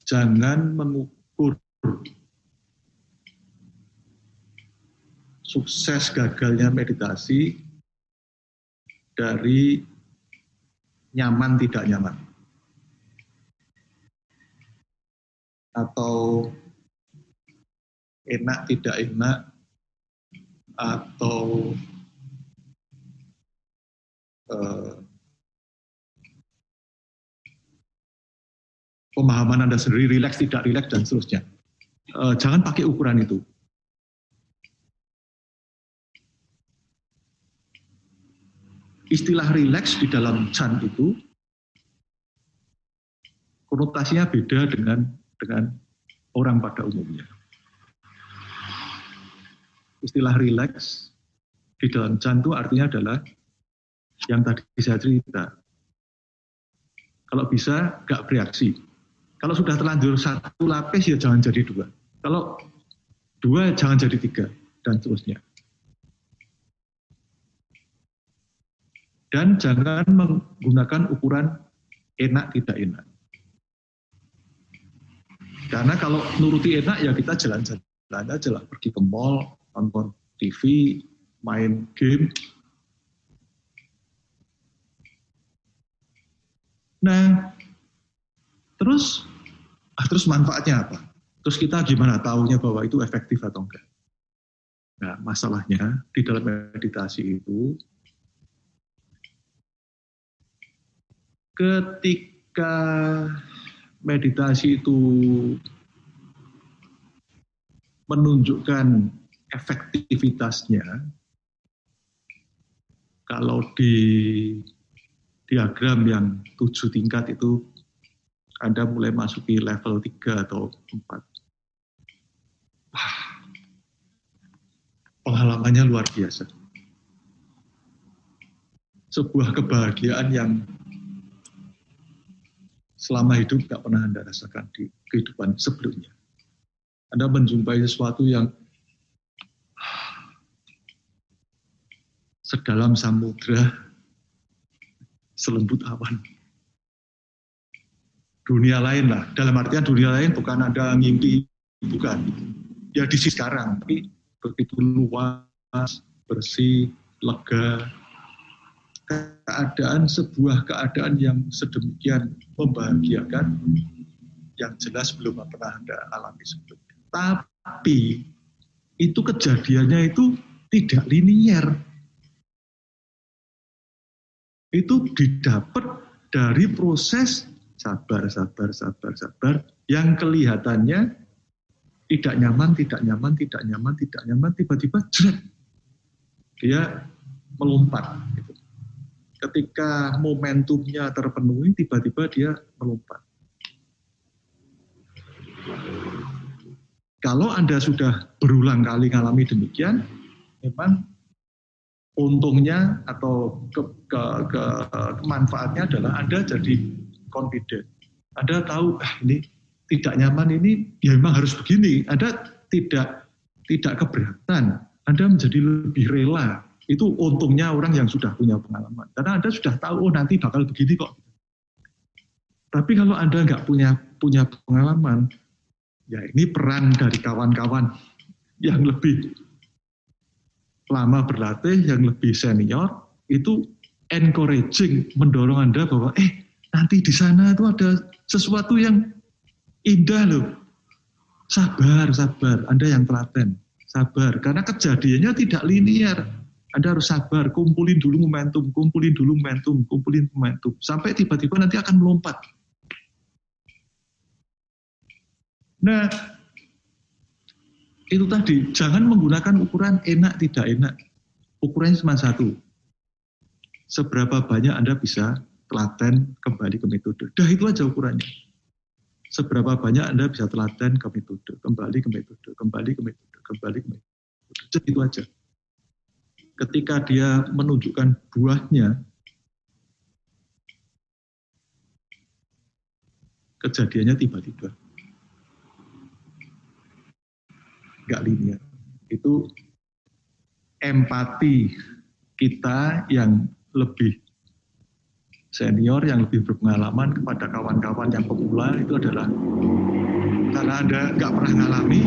Jangan mengukur sukses gagalnya meditasi dari nyaman tidak nyaman. Atau enak tidak enak, atau uh, pemahaman Anda sendiri rileks tidak rileks dan seterusnya. Uh, jangan pakai ukuran itu. Istilah rileks di dalam Chan itu konotasinya beda dengan dengan orang pada umumnya. Istilah rileks di dalam Chan itu artinya adalah yang tadi saya cerita. Kalau bisa gak bereaksi. Kalau sudah terlanjur satu lapis ya jangan jadi dua. Kalau dua jangan jadi tiga dan seterusnya. Dan jangan menggunakan ukuran enak tidak enak. Karena kalau nuruti enak ya kita jalan-jalan aja lah, pergi ke mall, nonton TV, main game. Nah, terus ah, terus manfaatnya apa? Terus kita gimana tahunya bahwa itu efektif atau enggak? Nah, masalahnya di dalam meditasi itu ketika meditasi itu menunjukkan efektivitasnya, kalau di diagram yang tujuh tingkat itu Anda mulai masuki level 3 atau 4. Wah, pengalamannya luar biasa. Sebuah kebahagiaan yang selama hidup gak pernah Anda rasakan di kehidupan sebelumnya. Anda menjumpai sesuatu yang sedalam samudra, selembut awan. Dunia lain lah, dalam artian dunia lain bukan ada ngimpi, bukan. Ya di sisi sekarang, tapi begitu luas, bersih, lega, keadaan sebuah keadaan yang sedemikian membahagiakan yang jelas belum pernah Anda alami sebelumnya. Tapi itu kejadiannya itu tidak linier. Itu didapat dari proses sabar, sabar, sabar, sabar yang kelihatannya tidak nyaman, tidak nyaman, tidak nyaman, tidak nyaman, tiba-tiba dia melompat. Gitu ketika momentumnya terpenuhi, tiba-tiba dia melompat. Kalau Anda sudah berulang kali mengalami demikian, memang untungnya atau ke, ke, ke, kemanfaatnya adalah Anda jadi confident. Anda tahu ah, ini tidak nyaman ini ya memang harus begini. Anda tidak tidak keberatan. Anda menjadi lebih rela itu untungnya orang yang sudah punya pengalaman. Karena Anda sudah tahu, oh nanti bakal begini kok. Tapi kalau Anda nggak punya punya pengalaman, ya ini peran dari kawan-kawan yang lebih lama berlatih, yang lebih senior, itu encouraging, mendorong Anda bahwa, eh nanti di sana itu ada sesuatu yang indah loh. Sabar, sabar. Anda yang telaten, sabar. Karena kejadiannya tidak linear anda harus sabar, kumpulin dulu momentum, kumpulin dulu momentum, kumpulin momentum. Sampai tiba-tiba nanti akan melompat. Nah, itu tadi, jangan menggunakan ukuran enak tidak enak. Ukurannya cuma satu. Seberapa banyak Anda bisa telaten kembali ke metode. Dah itu aja ukurannya. Seberapa banyak Anda bisa telaten ke metode, kembali ke metode, kembali ke metode, kembali ke metode. Jadi itu aja ketika dia menunjukkan buahnya, kejadiannya tiba-tiba. Gak linear. Itu empati kita yang lebih senior, yang lebih berpengalaman kepada kawan-kawan yang pemula itu adalah karena Anda nggak pernah ngalami,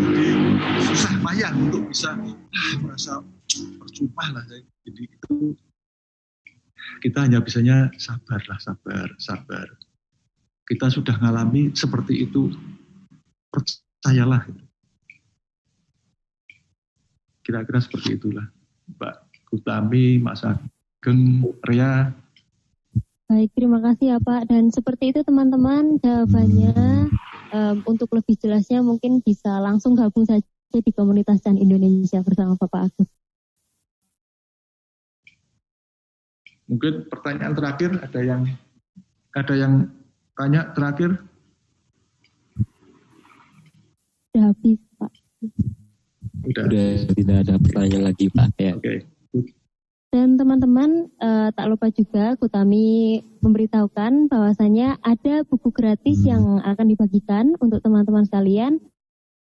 jadi susah payah untuk bisa ah, merasa percuma lah jadi itu kita hanya bisanya sabar lah sabar sabar. Kita sudah mengalami seperti itu percayalah. Kira-kira seperti itulah. Mbak Gutami Mas Ageng Ria. Baik, terima kasih ya Pak. Dan seperti itu teman-teman jawabannya. Um, untuk lebih jelasnya mungkin bisa langsung gabung saja di komunitas Chan Indonesia bersama Bapak Agus. Mungkin pertanyaan terakhir ada yang ada yang tanya terakhir? Sudah habis, Pak. Sudah, Sudah tidak ada pertanyaan lagi, Pak. Ya. Oke. Okay. Dan teman-teman, uh, tak lupa juga Kutami memberitahukan bahwasanya ada buku gratis yang akan dibagikan untuk teman-teman sekalian.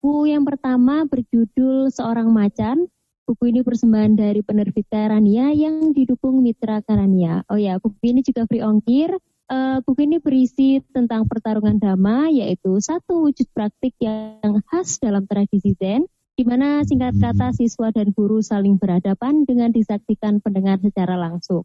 Buku yang pertama berjudul Seorang Macan, Buku ini persembahan dari penerbit Karania yang didukung Mitra Karania. Oh ya, buku ini juga free ongkir Uh, buku ini berisi tentang pertarungan dhamma, yaitu satu wujud praktik yang khas dalam tradisi Zen, di mana singkat kata siswa dan guru saling berhadapan dengan disaksikan pendengar secara langsung.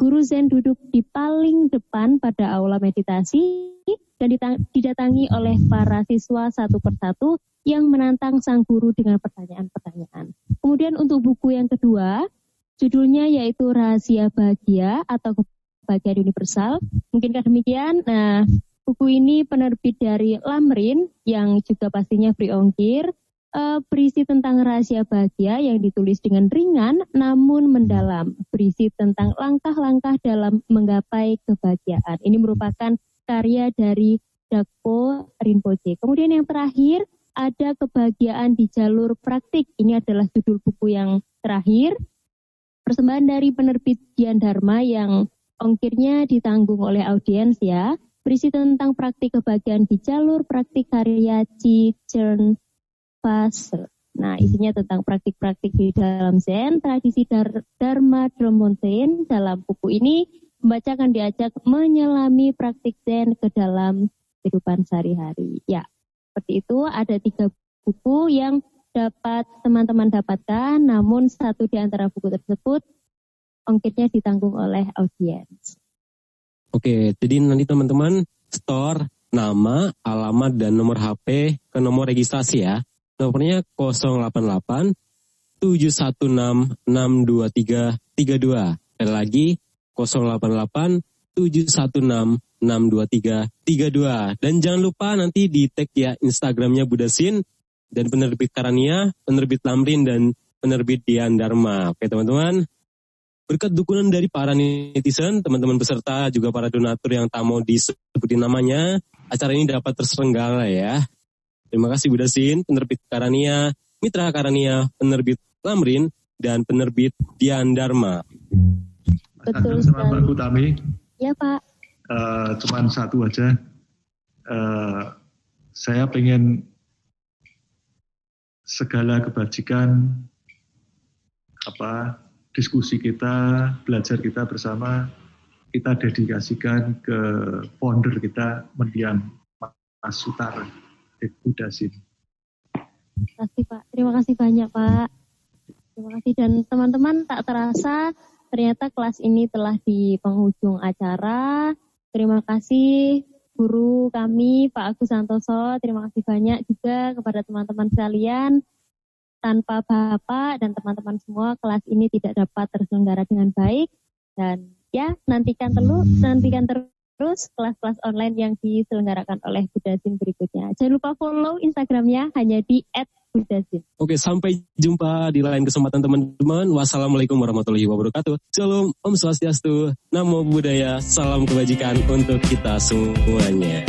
Guru Zen duduk di paling depan pada aula meditasi dan didatangi oleh para siswa satu persatu yang menantang sang guru dengan pertanyaan-pertanyaan. Kemudian untuk buku yang kedua, judulnya yaitu Rahasia Bahagia atau bagian universal. Mungkinkah demikian? Nah, buku ini penerbit dari Lamrin yang juga pastinya free ongkir. Uh, berisi tentang rahasia bahagia yang ditulis dengan ringan namun mendalam. Berisi tentang langkah-langkah dalam menggapai kebahagiaan. Ini merupakan karya dari Dakpo Rinpoche. Kemudian yang terakhir ada kebahagiaan di jalur praktik. Ini adalah judul buku yang terakhir. Persembahan dari penerbit Dian Dharma yang ongkirnya ditanggung oleh audiens ya. Berisi tentang praktik kebahagiaan di jalur praktik karya Chern Pasel. Nah, isinya tentang praktik-praktik di dalam Zen, tradisi Dar Dharma Dromonten dalam buku ini membaca akan diajak menyelami praktik Zen ke dalam kehidupan sehari-hari. Ya, seperti itu ada tiga buku yang dapat teman-teman dapatkan, namun satu di antara buku tersebut ongkirnya ditanggung oleh audiens. Oke, jadi nanti teman-teman store nama, alamat, dan nomor HP ke nomor registrasi ya. Nomornya 088 716 623 32. Sekali lagi 088 716 623 32. Dan jangan lupa nanti di tag ya Instagramnya Budasin dan penerbit Karania, penerbit Lamrin dan penerbit Dian Dharma. Oke teman-teman, Berkat dukungan dari para netizen, teman-teman peserta, juga para donatur yang tak mau disebutin namanya, acara ini dapat terselenggara ya. Terima kasih Budasin, penerbit Karania, Mitra Karania, penerbit Lamrin, dan penerbit Dian Dharma. Betul sama Kutami. Ya Pak. Uh, cuman satu aja. Uh, saya pengen segala kebajikan apa diskusi kita, belajar kita bersama, kita dedikasikan ke founder kita, Mendiang Mas Sutara, Budasin. Terima kasih Pak, terima kasih banyak Pak. Terima kasih dan teman-teman tak terasa ternyata kelas ini telah di penghujung acara. Terima kasih guru kami Pak Agus Santoso. Terima kasih banyak juga kepada teman-teman sekalian. Tanpa Bapak dan teman-teman semua kelas ini tidak dapat terselenggara dengan baik. Dan ya nantikan terus nantikan terus kelas-kelas online yang diselenggarakan oleh Budasin berikutnya. Jangan lupa follow Instagramnya hanya di @budasin. Oke, sampai jumpa di lain kesempatan teman-teman. Wassalamualaikum warahmatullahi wabarakatuh. Shalom, Om Swastiastu, Namo Buddhaya, salam kebajikan untuk kita semuanya.